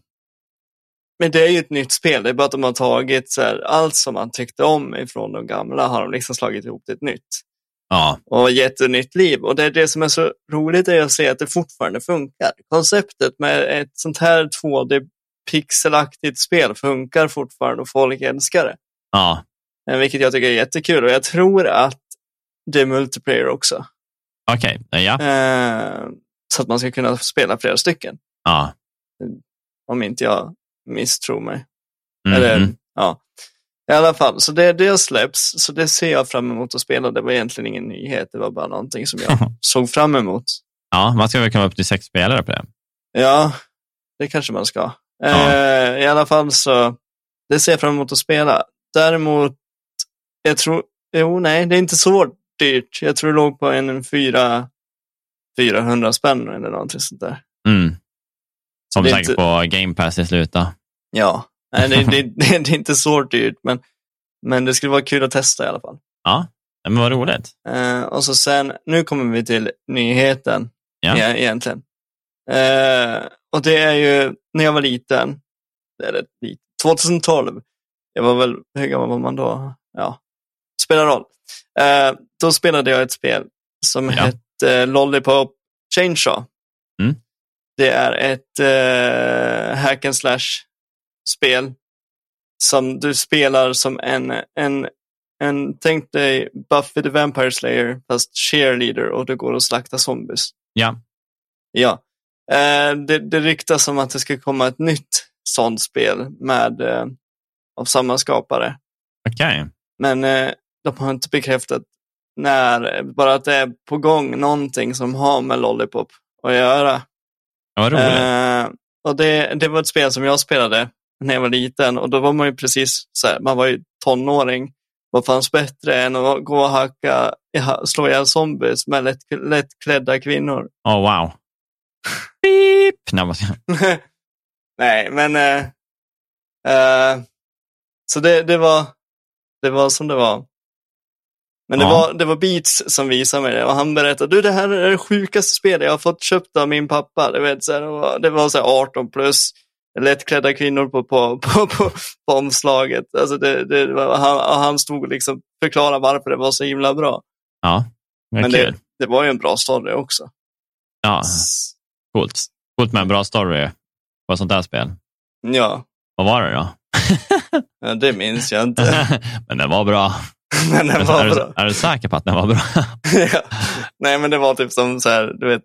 men det är ju ett nytt spel, det är bara att de har tagit så här, allt som man tyckte om ifrån de gamla har de liksom slagit ihop till ett nytt. Ja. och gett ett nytt liv. Och det, är det som är så roligt är att se att det fortfarande funkar. Konceptet med ett sånt här 2D pixelaktigt spel funkar fortfarande och folk älskar det. ja. Eh, Vilket jag tycker är jättekul och jag tror att det är multiplayer också. Okej, ja. Eh, så att man ska kunna spela flera stycken. ja. Om inte jag misstror mig. Mm. Eller, mm. ja. I alla fall, så det, det släpps. Så det ser jag fram emot att spela. Det var egentligen ingen nyhet. Det var bara någonting som jag såg fram emot. Ja, man ska väl komma upp till sex spelare på det. Ja, det kanske man ska. Ja. Eh, I alla fall så, det ser jag fram emot att spela. Däremot, jag tror, jo nej, det är inte så dyrt. Jag tror det låg på en fyra, 400 spänn eller någonting sånt där. Mm. Som är säkert inte- på Game Pass i slutet. Ja, nej, det, det, det, det är inte så dyrt, men, men det skulle vara kul att testa i alla fall. Ja, men vad roligt. Eh, och så sen, nu kommer vi till nyheten Ja. e- egentligen. Eh, och det är ju när jag var liten, eller lit- 2012, jag var väl, hur gammal var man då? Ja, spelar roll. Eh, då spelade jag ett spel som Ja. hette Lollipop Chainsaw. Mm. Det är ett eh, hack and slash spel som du spelar som en, en, en tänk dig Buffy the Vampire Slayer fast cheerleader och det går att slakta zombies. Ja. Ja. Eh, det, det ryktas om att det ska komma ett nytt sånt spel med eh, av samma skapare. Okej. Men eh, de har inte bekräftat när, bara att det är på gång någonting som har med Lollipop att göra. Ja, vad roligt. Eh, och det, det var ett spel som jag spelade när jag var liten och då var man ju precis så här, man var ju tonåring vad fanns bättre än att gå och hacka, slå ihjäl zombies med lätt, lättklädda kvinnor? Oh, wow. Beep. Nej, men uh, uh, så det, det, var, det var som det var. Men det, ja. var, det var Beats som visade mig det och han berättade, du det här är det sjukaste spelet jag har fått köpt av min pappa. Du vet, så här, det var, det var så 18 plus lättklädda kvinnor på, på, på, på, på omslaget. Alltså det, det han, han stod och liksom förklarade varför det var så himla bra. Ja, det Men det, det, var ju en bra story också. Ja, coolt. Coolt med en bra story på ett sånt här spel. Ja. Vad var det då? ja, det minns jag inte. Men den var bra. men den var är, bra. Du, är du säker på att den var bra? ja. Nej, men det var typ som så här, du vet,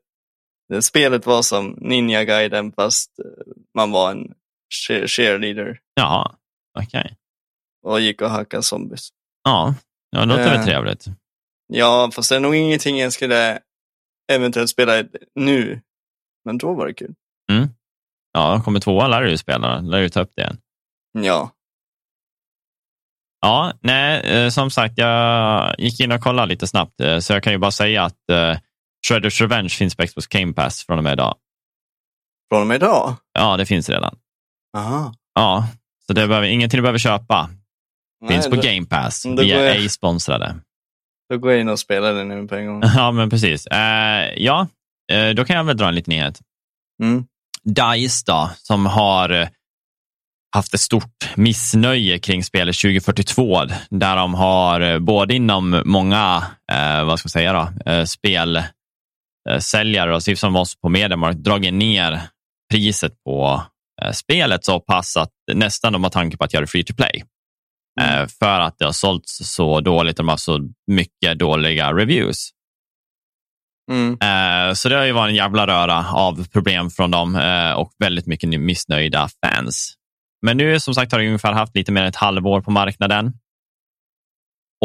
spelet var som Ninja Gaiden fast eh, man var en cheerleader. Ja, okej. Okay. Och gick och hackade zombies. Ja, ja det låter väl uh, trevligt. Ja, fast det är nog ingenting jag skulle eventuellt spela nu. Men då var det kul. Mm. Ja, kommer tvåan lär du ju spela, lär du ta upp det igen. Ja. Ja, nej, eh, som sagt, jag gick in och kollade lite snabbt, eh, så jag kan ju bara säga att Shredders Revenge finns på Xbox Game Pass från och med idag. Från och med idag? Ja, det finns redan. Aha. Ja, så det behöver, ingenting du behöver köpa. Nej, finns på då, Game Pass. Vi är ej sponsrade. Då går jag in och spelar det nu på en gång. Ja, men precis. Uh, ja, uh, då kan jag väl dra en liten nyhet. Mm. DICE då, som har haft ett stort missnöje kring spelet 2042 där de har eh, både inom många eh, vad ska man säga då, eh, spelsäljare och som oss på Mediamarkt dragit ner priset på eh, spelet så pass att nästan de har tanke på att göra free to play. Mm. Eh, för att det har sålts så dåligt och de har så mycket dåliga reviews. Mm. Eh, så det har ju varit en jävla röra av problem från dem och väldigt mycket missnöjda fans. Men nu som sagt har det ungefär haft lite mer än ett halvår på marknaden.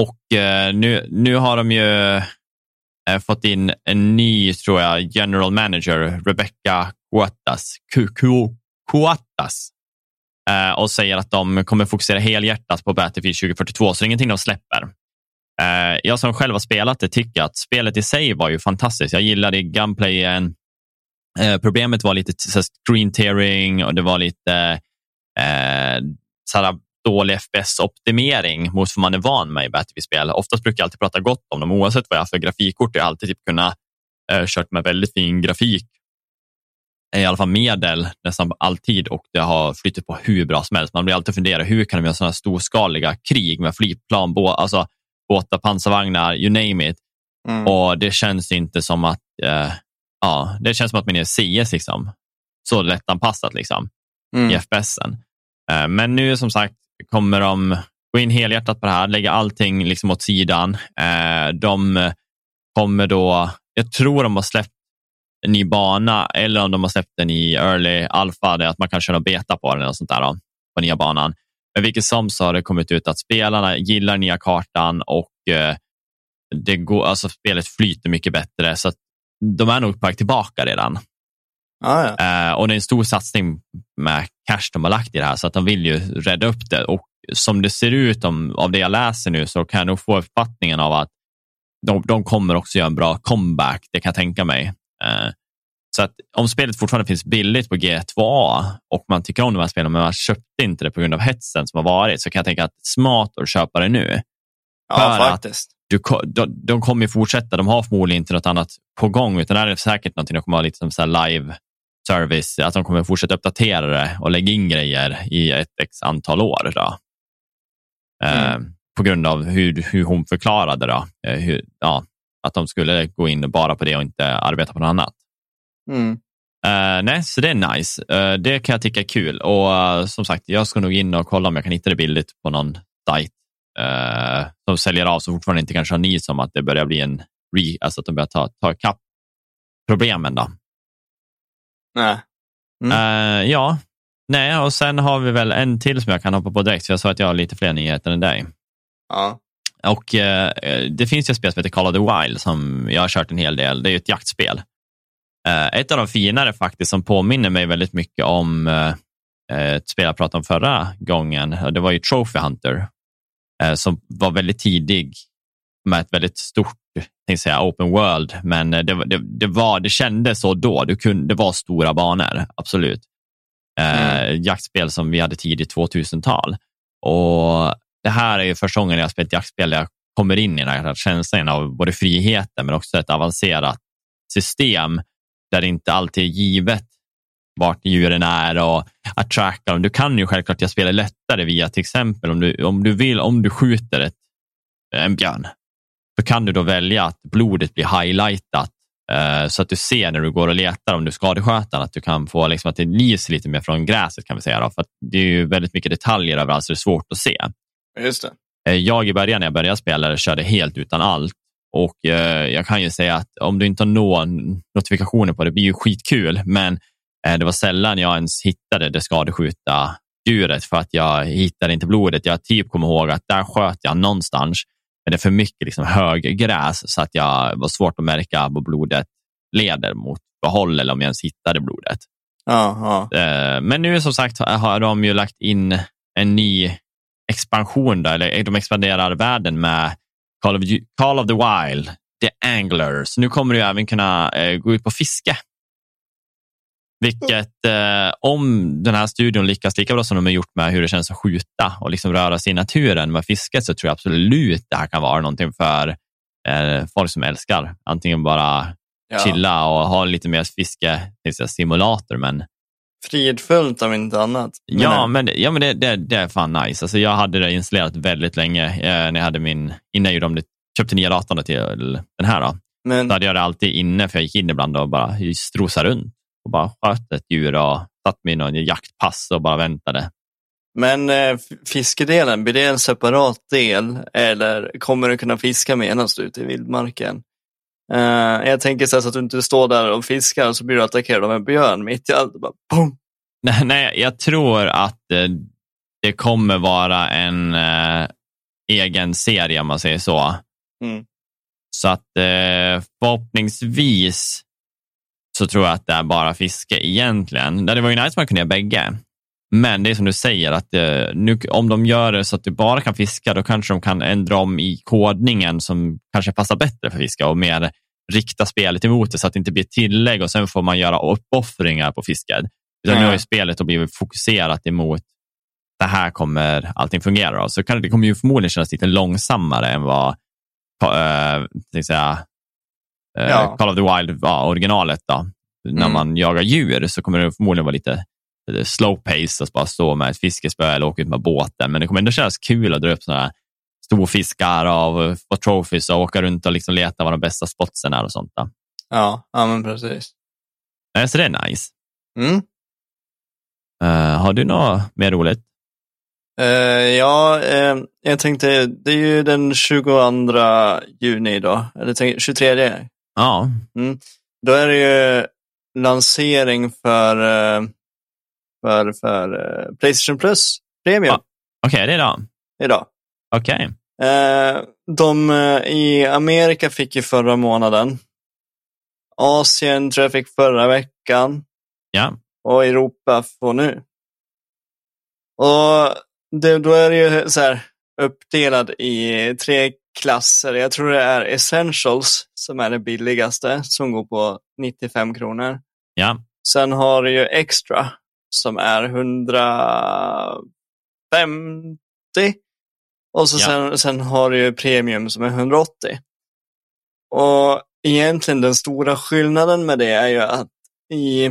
Och eh, nu, nu har de ju eh, Eh, fått in en ny, tror jag, general manager, Rebecca Cuatas, Cuatas eh, och säger att de kommer fokusera helhjärtat på Battlefield 2042, så det är ingenting de släpper. Eh, jag som själv har spelat det tycker att spelet i sig var ju fantastiskt. Jag gillade gunplayen. Eh, problemet var lite screen tearing och det var lite eh, eh såhär, dålig FPS-optimering mot vad man är van med i Battlefield-spel. Oftast brukar jag alltid prata gott om dem oavsett vad jag har för grafikkort. Jag har alltid typ kunnat eh, kört med väldigt fin grafik i alla fall medel nästan alltid och det har flyttat på hur bra som helst. Man blir alltid fundera hur kan de göra sådana storskaliga krig med flygplan, bå alltså båtar, pansarvagnar, you name it. Mm. Och det känns inte som att, eh, ja, det känns som att man är CS liksom. Så lättanpassat liksom mm. i FPSen. Eh, men nu som sagt kommer de gå in helhjärtat på det här, lägga allting liksom åt sidan. Eh, de kommer då, jag tror de har släppt en ny bana eller om de har släppt den i early alpha, det är att man kan köra beta på den eller sånt där då, på nya banan. Men vilket som så har det kommit ut att spelarna gillar nya kartan och eh, det går, alltså spelet flyter mycket bättre. Så de är nog på väg tillbaka redan. Ah, ja. eh, och det är en stor satsning med cash de har lagt i det här, så att de vill ju rädda upp det. Och som det ser ut om, av det jag läser nu så kan jag nog få uppfattningen av att de, de kommer också göra en bra comeback, det kan jag tänka mig. Eh, så att om spelet fortfarande finns billigt på G2A och man tycker om de här spelen men man köpte inte det på grund av hetsen som har varit så kan jag tänka att det är smart att köpa det nu. Ja, faktiskt. Du, de, de kommer fortsätta, de har förmodligen inte något annat på gång utan det är säkert någonting de kommer ha lite som så live service, att de kommer fortsätta uppdatera det och lägga in grejer i ett x antal år. Då. Eh, mm. Eh, på grund av hur, hur hon förklarade då, eh, hur, ja, att de skulle gå in bara på det och inte arbeta på något annat. Mm. Uh, nej, så det är nice. Uh, det kan jag tycka är kul. Och uh, som sagt, jag ska nog in och kolla om jag kan hitta det billigt på någon sajt som säljer av som fortfarande inte kanske har nys om att det börjar bli en re, alltså att de börjar ta, ta ikapp problemen. Då. Nej. Mm. ja, nej, och sen har vi väl en till som jag kan hoppa på direkt, för jag sa att jag har lite fler nyheter än dig. Ja. Och det finns ju ett spel som heter Call of the Wild som jag har kört en hel del. Det är ju ett jaktspel. Eh, ett av de finare faktiskt som påminner mig väldigt mycket om ett spel jag pratade om förra gången. Det var ju Trophy Hunter. som var väldigt tidig med ett väldigt stort tänkte säga open world, men det, det, det, var, det kändes så då. Du kunde, det var stora banor, absolut. Mm. jaktspel som vi hade tidigt 2000-tal. Och det här är ju första gången jag spelat jaktspel där jag kommer in i den här känslan av både friheten men också ett avancerat system där det inte alltid är givet vart djuren är och att tracka dem. Du kan ju självklart jag spelar lättare via till exempel om du, om du vill, om du skjuter ett, en björn, så kan du då välja att blodet blir highlightat eh, så att du ser när du går och letar om du skadesköt att du kan få liksom att det lyser lite mer från gräset kan vi säga. Då, för det är ju väldigt mycket detaljer överallt så det är svårt att se. Just det. Eh, jag i början när jag började spela körde helt utan allt och eh, jag kan ju säga att om du inte har några notifikationer på det, det blir ju skitkul, men det var sällan jag ens hittade det skadeskjuta djuret för att jag hittade inte blodet. Jag typ kommer ihåg att där sköt jag någonstans, men det är för mycket liksom höggräs så att jag var svårt att märka vad blodet leder mot behåll eller om jag ens hittade blodet. Ja, ja. Men nu som sagt har de ju lagt in en ny expansion, då, eller de expanderar världen med Call of, Call of the Wild, The Anglers. Nu kommer du även kunna eh, gå ut på fiske. Vilket, eh, om den här studion lyckas lika bra som de har gjort med hur det känns att skjuta och liksom röra sig i naturen med fisket så tror jag absolut det här kan vara någonting för eh, folk som älskar antingen bara ja. chilla och ha lite mer fiske simulator men fridfullt om inte annat. Men ja, men, ja, men det, det, det, är fan nice. Alltså, jag hade det installerat väldigt länge eh, när jag hade min, innan jag gjorde köpte nya datorn till den här. Då. Men, så hade jag det alltid inne, för jag gick in ibland och bara strosade runt och bara sköt ett djur och satt mig i någon jaktpass och bara väntade. Men eh, fiskedelen, blir det en separat del eller kommer du kunna fiska medan du är ute i vildmarken? Uh, jag tänker så, så, att du inte står där och fiskar och så blir du attackerad av en björn mitt i allt. Bara, boom. Nej, nej, jag tror att uh, det kommer vara en uh, egen serie om man säger så. Mm. Så att förhoppningsvis så tror jag att det är bara fiske egentligen. Det var ju nice om man kunde göra bägge. Men det är som du säger, att nu, om de gör det så att du bara kan fiska, då kanske de kan ändra om i kodningen som kanske passar bättre för fiska och mer rikta spelet emot det så att det inte blir tillägg och sen får man göra uppoffringar på fisket. Utan nu har ju spelet blivit fokuserat emot det här kommer allting fungera. Då. Så det kommer ju förmodligen kännas lite långsammare än vad äh, säga, äh, ja. Call of the Wild var originalet. Då. Mm. När man jagar djur så kommer det förmodligen vara lite slow pace att bara stå med ett fiskespö eller åka ut med båten. Men det kommer ändå kännas kul att dra upp sådana storfiskar och få trophies och åka runt och liksom leta var de bästa spotsen är och sånt. Då. Ja, ja men precis. Så det är nice. Mm. Uh, har du något mer roligt? Uh, ja, uh, jag tänkte, det är ju den 22 juni då, eller 23. Ja. Mm. Då är det ju lansering för för, för uh, Playstation Plus Premium. Ah, Okej, okay, det är idag? Idag. Okej. Okay. Uh, de i Amerika fick ju förra månaden. Asien tror jag fick förra veckan. Ja. Och Europa får nu. Och det, då är det ju så här uppdelad i tre klasser. Jag tror det är Essentials som är det billigaste som går på 95 kronor. Ja. Sen har du ju Extra som är 150. Och så ja. sen, sen har du ju Premium som är 180. Och egentligen den stora skillnaden med det är ju att i,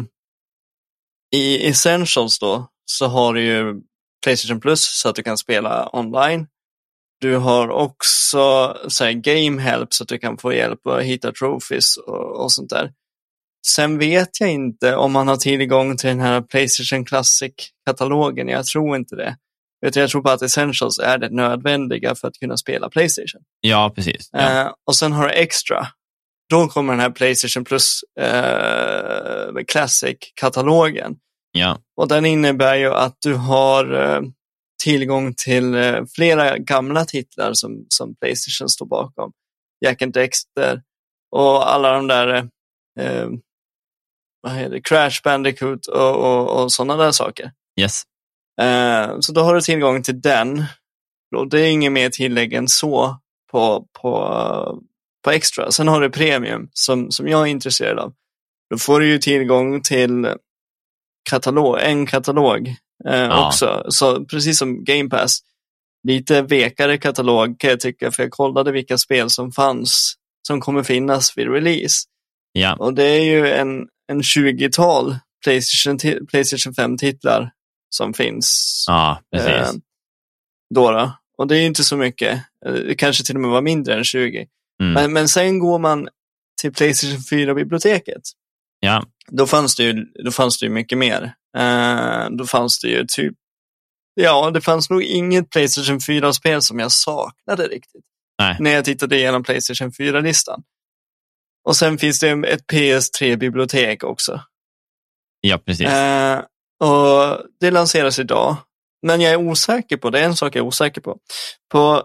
i Essentials då så har du ju Playstation Plus så att du kan spela online. Du har också så här, Game Help så att du kan få hjälp att hitta trophies och, och sånt där. Sen vet jag inte om man har tillgång till den här Playstation Classic-katalogen. Jag tror inte det. Jag tror bara att Essentials är det nödvändiga för att kunna spela Playstation. Ja, precis. Ja. Uh, och sen har du Extra. Då kommer den här Playstation Plus uh, Classic-katalogen. Ja. Och den innebär ju att du har uh, tillgång till flera gamla titlar som, som Playstation står bakom. Jack and Dexter och alla de där vad heter det, Crash Bandicoot och, och, och sådana där saker. Yes. Uh, så då har du tillgång till den. och det är inget mer tillägg än så på, på, på extra. Sen har du premium som, som jag är intresserad av. Då får du ju tillgång till katalog, en katalog eh, ja. också. Så precis som Game Pass. Lite vekare katalog kan jag tycka, för jag kollade vilka spel som fanns som kommer finnas vid release. Ja. Och det är ju en, en 20-tal Playstation, Playstation 5-titlar som finns. Ja, precis. Eh, då, då. Och det är inte så mycket. Eh, det kanske till och med var mindre än 20. Mm. Men, men sen går man till Playstation 4-biblioteket. Ja. Då fanns det ju, då fanns det ju mycket mer. Uh, då fanns det ju typ, ja, det fanns nog inget Playstation 4-spel som jag saknade riktigt. Nej. När jag tittade igenom Playstation 4-listan. Och sen finns det ett PS3-bibliotek också. Ja, precis. Uh, och Det lanseras idag. Men jag är osäker på, det är en sak jag är osäker på. På,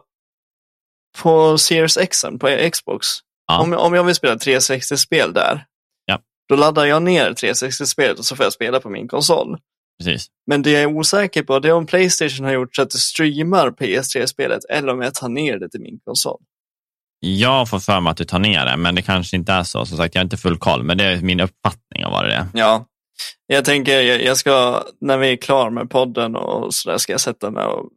på Series X, på Xbox, ja. om, om jag vill spela 360-spel där. Då laddar jag ner 360-spelet och så får jag spela på min konsol. Precis. Men det jag är osäker på det är om Playstation har gjort så att det streamar PS3-spelet eller om jag tar ner det till min konsol. Jag får för mig att du tar ner det, men det kanske inte är så. Som sagt, jag har inte full koll, men det är min uppfattning av vad det är. Ja, jag tänker, jag ska, när vi är klara med podden och så där ska jag sätta mig och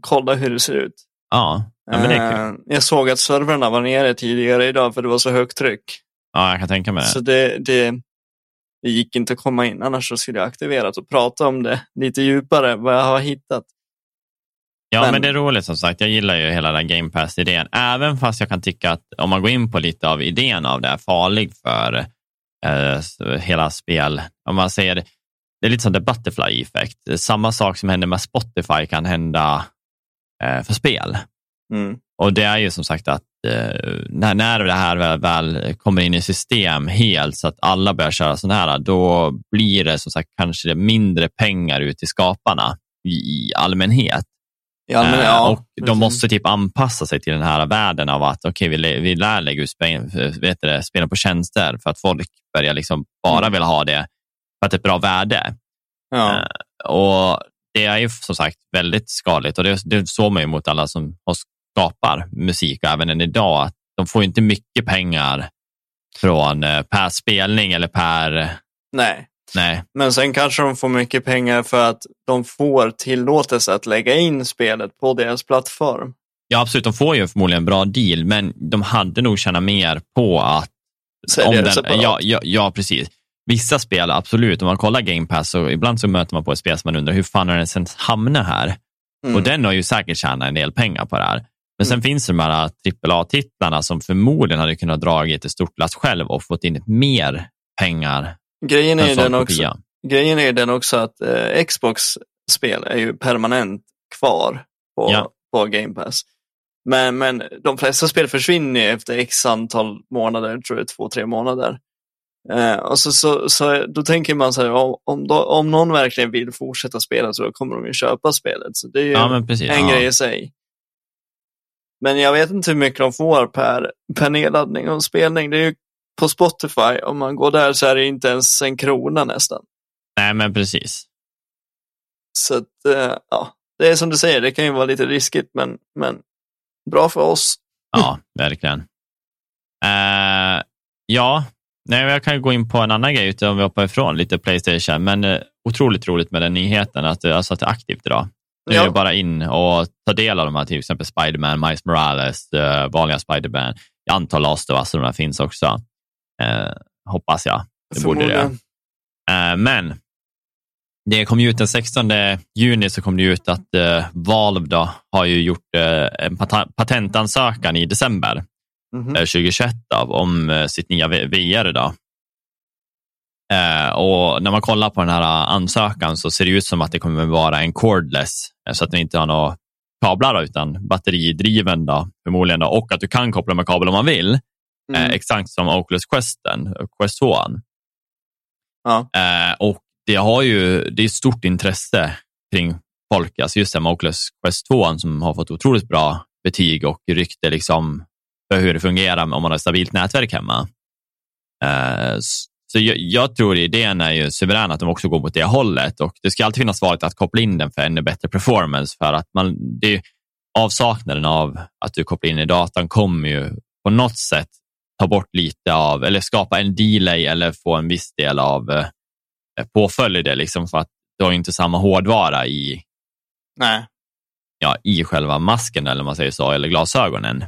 kolla hur det ser ut. Ja, ja men det är kul. Eh, jag såg att servrarna var nere tidigare idag för det var så högt tryck. Ja, jag kan tänka mig det. Så det, det, det gick inte att komma in, annars så skulle jag aktiverat och prata om det lite djupare, vad jag har hittat. Ja, men, men det är roligt som sagt. Jag gillar ju hela den Game Pass-idén. Även fast jag kan tycka att om man går in på lite av idén av det är farlig för eh, hela spel. Om man säger, det är lite som the butterfly effect. Samma sak som händer med Spotify kan hända eh, för spel. Mm. Och det är ju som sagt att eh, när, när det här väl, väl, kommer in i system helt så att alla börjar köra sådana här, då blir det som sagt kanske mindre pengar ut till skaparna i, allmänhet. Ja, men, ja, och de måste typ anpassa sig till den här världen av att okay, vi, vi lär lägga ut spel, vet det, spelen på tjänster för att folk börjar liksom bara mm. vilja ha det för att det är ett bra värde. Ja. Uh, och Det är ju som sagt väldigt skadligt och det, det såg man ju mot alla som skapar musik även än idag att de får inte mycket pengar från uh, per spelning eller per Nej. Nej. Men sen kanske de får mycket pengar för att de får tillåtelse att lägga in spelet på deras plattform. Ja, absolut. De får ju förmodligen en bra deal, men de hade nog tjänat mer på att... Sälja det separat. ja, ja, ja, precis. Vissa spel, absolut. Om man kollar Game Pass, så ibland så möter man på ett spel som man undrar, hur fan har den sen hamnat här? Mm. Och den har ju säkert tjänat en del pengar på det här. Men sen mm. finns det de här AAA-titlarna som förmodligen hade kunnat dra ett stort lass själv och fått in mer pengar Grejen är, den också, grejen är den också att eh, Xbox-spel är ju permanent kvar på, ja. på Game Pass. Men, men de flesta spel försvinner efter x antal månader, tror jag två, tre månader. Eh, och så, så, så, då tänker man så här, om, då, om någon verkligen vill fortsätta spela så kommer de ju köpa spelet. Så det är ju ja, precis, en ja. grej i sig. Men jag vet inte hur mycket de får per, per nedladdning och spelning. Det är ju på Spotify, om man går där så är det inte ens en krona nästan. Nej, men precis. Så att, eh, ja, det är som du säger, det kan ju vara lite riskigt, men, men bra för oss. Ja, verkligen. Uh, ja, Nej, jag kan gå in på en annan grej utan vi hoppar ifrån lite Playstation, men uh, otroligt roligt med den nyheten att, alltså att det är aktivt idag. Nu ja. är det bara in och ta del av de här, till exempel Spiderman, Miles Morales, uh, vanliga Spiderman. Jag antar Last of Us de här finns också. Eh, hoppas jag. Det borde det. Eh, men det kom ju ut den 16 juni så kom det ut att eh, Valve då, har ju gjort eh, en pat patentansökan i december mm -hmm. 2021 då, om eh, sitt nya VR. Då. Eh, och när man kollar på den här ansökan så ser det ut som att det kommer vara en cordless, så att den inte har några kablar utan batteridriven då, förmodligen då, och att du kan koppla med kabel om man vill. Eh, mm. exakt som Oculus Questen, Quest 2. Ja. Eh, och det har ju, det är stort intresse kring folk, alltså just det med Oculus Quest 2 som har fått otroligt bra betyg och rykte liksom för hur det fungerar om man har ett stabilt nätverk hemma. Så jag, jag, tror idén är ju suverän att de också går mot det hållet och det ska alltid finnas valet att koppla in den för ännu bättre performance för att man, det, avsaknaden av att du kopplar in i datan kommer ju på något sätt ta bort lite av, eller skapa en delay eller få en viss del av eh, påföljd i det, liksom för att du har inte samma hårdvara i, Nej. ja, i själva masken eller man säger så, eller glasögonen.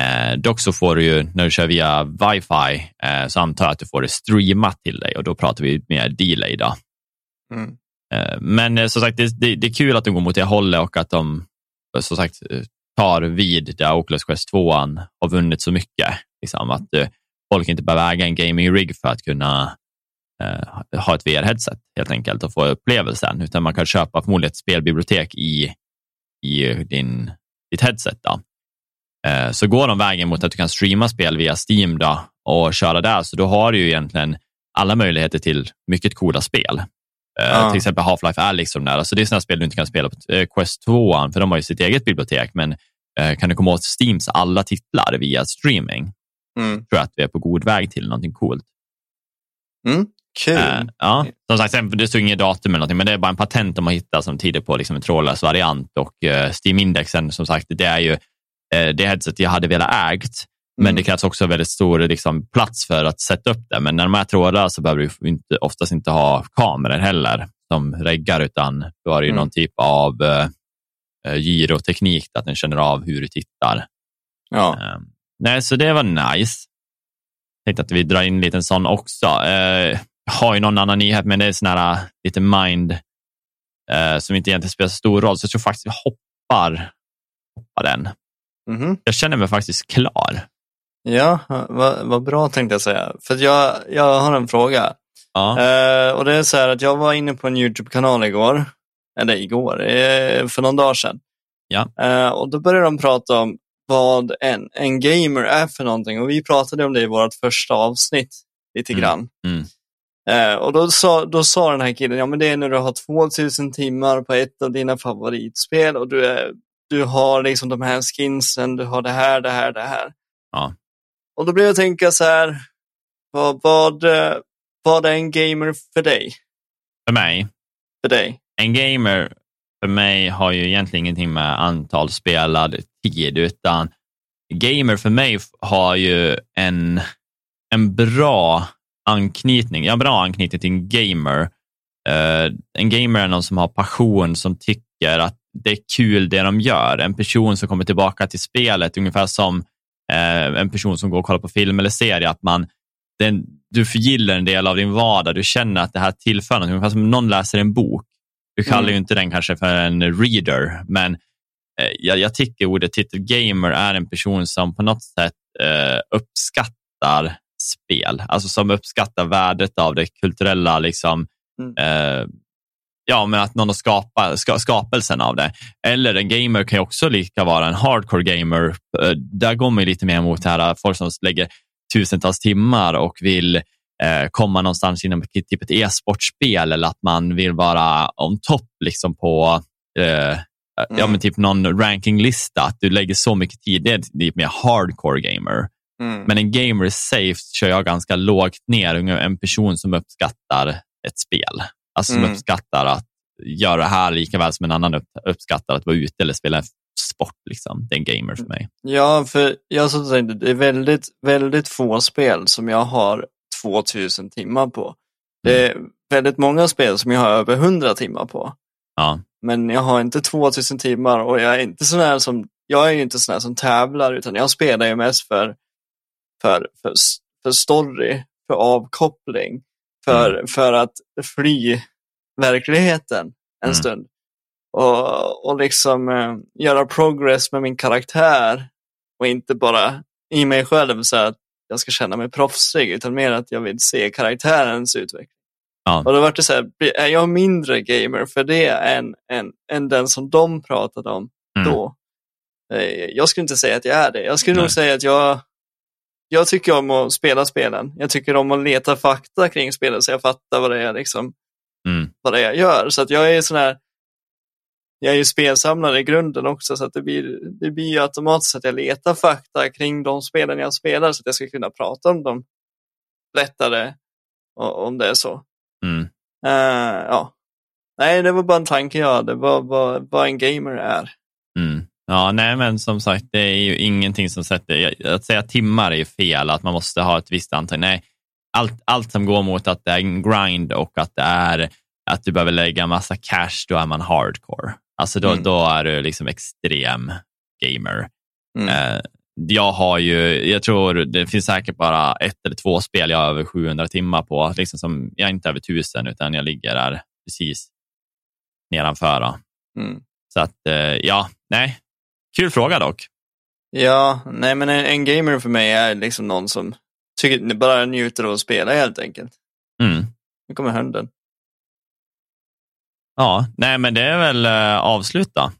Eh, dock så får du ju, när du kör via wifi, eh, så antar jag att du får det streamat till dig och då pratar vi mer delay. Då. Mm. Eh, men eh, som sagt, det, det, det, är kul att de går mot det hållet och att de som sagt tar vid där Oculus Quest 2 har vunnit så mycket. Liksom, att eh, folk inte behöver äga en gaming-rig för att kunna eh, ha ett VR-headset helt enkelt och få upplevelsen, utan man kan köpa förmodligen ett spelbibliotek i, i din, ditt headset. Då. Eh, så går de vägen mot att du kan streama spel via Steam då, och köra där, så då har du ju egentligen alla möjligheter till mycket coola spel. Eh, ja. Till exempel Half-Life Alyx och de där. Alltså det är sådana spel du inte kan spela på eh, Quest 2, för de har ju sitt eget bibliotek, men kan du komma åt Steams alla titlar via streaming, mm. tror jag att vi är på god väg till någonting coolt. Mm. Kul. Ja, som sagt, det stod inget datum eller någonting, men det är bara en patent de har hittat som tyder på liksom en trådlös variant och uh, Steam-indexen, som sagt, det är ju det headset jag hade velat ägt, men mm. det krävs också väldigt stor liksom, plats för att sätta upp det. Men när de är trådlösa behöver du inte, oftast inte ha kameror heller som reggar, utan du har ju mm. någon typ av uh, gyroteknik, att den känner av hur du tittar. Ja. nej, så det var nice. Jag tänkte att vi drar in en liten sån också har ju någon annan nyhet, men det är sån här äh, lite mind eh, som inte egentligen spelar så stor roll. Så jag tror faktiskt vi hoppar, hoppar den. Mm. Jag känner mig faktiskt klar. Ja, vad, vad bra tänkte jag säga. För jag, jag har en fråga. Ja. Eh, och det är så här att jag var inne på en YouTube-kanal igår, eller igår, eh, för någon dag sedan. Ja. Eh, och då började de prata om vad en, en gamer är för någonting och vi pratade om det i vårt första avsnitt lite mm. grann. Mm. Eh, och då sa, då sa den här killen, ja men det är när du har 2000 timmar på ett av dina favoritspel och du, är, du har liksom de här skinsen, du har det här, det här, det här. Ja. Och då blev jag tänka så här, vad, vad, vad är en gamer för dig? För mig? För dig? En gamer för mig har ju egentligen ingenting med antal spelad tid, utan gamer för mig har ju en, en bra anknytning, ja, bra anknytning till en gamer. Uh, en gamer är någon som har passion, som tycker att det är kul det de gör. En person som kommer tillbaka till spelet, ungefär som uh, en person som går och kollar på film eller serie, att man, den, du förgillar en del av din vardag, du känner att det här tillför något, ungefär som någon läser en bok. Du kallar mm. ju inte den kanske för en reader, men uh, jag, jag tycker ordet titel gamer är en person som på något sätt uppskattar spel, alltså som uppskattar värdet av det kulturella, liksom, mm. eh, ja, men att någon har skapat ska, skapelsen av det. Eller en gamer kan ju också lika vara en hardcore gamer. Eh, där går man lite mer mot här, folk som lägger tusentals timmar och vill eh, komma någonstans inom typ ett e-sportspel eller att man vill vara on top liksom på eh, mm. ja, men typ någon rankinglista. Att du lägger så mycket tid, det är lite mer hardcore gamer. Mm. Men en gamer safe kör jag ganska lågt ner. En person som uppskattar ett spel. Alltså som mm. uppskattar att göra det här lika väl som en annan uppskattar att vara ute eller spela en sport. Liksom. Det är en gamer för mig. Ja, för jag så tänkte, det är väldigt, väldigt få spel som jag har 2000 timmar på. Det är mm. väldigt många spel som jag har över 100 timmar på. Ja. Men jag har inte 2000 timmar och jag är inte sån här som, jag är ju inte sån här som tävlar utan jag spelar ju mest för för, för, för story, för avkoppling, för, mm. för att fly verkligheten en mm. stund. Och, och liksom eh, göra progress med min karaktär och inte bara i mig själv så att jag ska känna mig proffsig utan mer att jag vill se karaktärens utveckling. Ja. Och då var det så här, är jag mindre gamer för det än, än, än den som de pratade om mm. då? Eh, jag skulle inte säga att jag är det. Jag skulle Nej. nog säga att jag, jag tycker om att spela spelen. Jag tycker om att leta fakta kring spelen så jag fattar vad det är, liksom, mm. vad det är jag gör. Så att jag är sån här, jag är ju spelsamlare i grunden också så att det blir, det blir ju automatiskt att jag letar fakta kring de spelen jag spelar så att jag ska kunna prata om dem lättare om det är så. Mm. Uh, ja. Nej, det var bara en tanke jag hade, vad, vad, vad en gamer är. Mm. Ja, nej, men som sagt, det är ju ingenting som sätter... Att säga timmar är ju fel, att man måste ha ett visst antal. Nej, allt, allt som går mot att det är en grind och att det är att du behöver lägga massa cash, då är man hardcore. Alltså då, mm. då är du liksom extrem gamer. Mm. Eh, jag har ju, jag tror det finns säkert bara ett eller två spel jag har över 700 timmar på. Liksom som, jag är inte över 1000 utan jag ligger där precis nedanför. Mm. Så att, eh, ja, nej. Kul fråga dock. Ja, nej men en, en, gamer för mig är liksom någon som tycker, bara njuter av att spela helt enkelt. Mm. Nu kommer hunden. Ja, nej men det är väl eh, avsluta.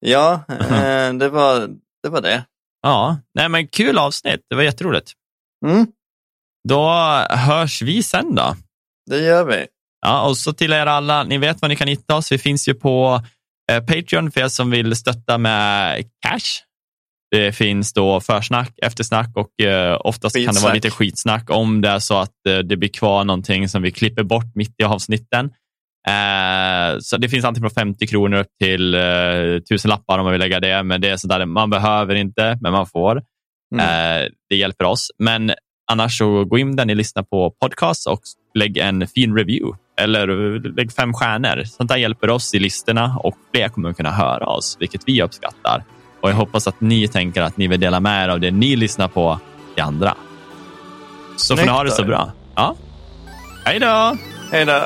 Ja, eh, det, var, det var det. Ja, nej men kul avsnitt. Det var jätteroligt. Mm. Då hörs vi sen då. Det gör vi. Ja, och så till er alla, ni vet var ni kan hitta oss. Vi finns ju på Patreon för er som vill stötta med cash. Det finns då försnack, eftersnack och eh, oftast skitsnack. kan det vara lite skitsnack om det är så att eh, det blir kvar någonting som vi klipper bort mitt i avsnitten. Eh, så det finns antingen från 50 kronor upp till eh, tusen lappar om man vill lägga det, men det är sådär, man behöver inte, men man får. Mm. Eh, det hjälper oss. Men annars så gå in där ni lyssnar på podcast och lägg en fin review eller lägg fem stjärnor. Sånt där hjälper oss i listorna och fler kommer kunna höra oss, vilket vi uppskattar. Och jag hoppas att ni tänker att ni vill dela med er av det ni lyssnar på till andra. Så får ni ha det så bra. Ja. Hej då! Hej då!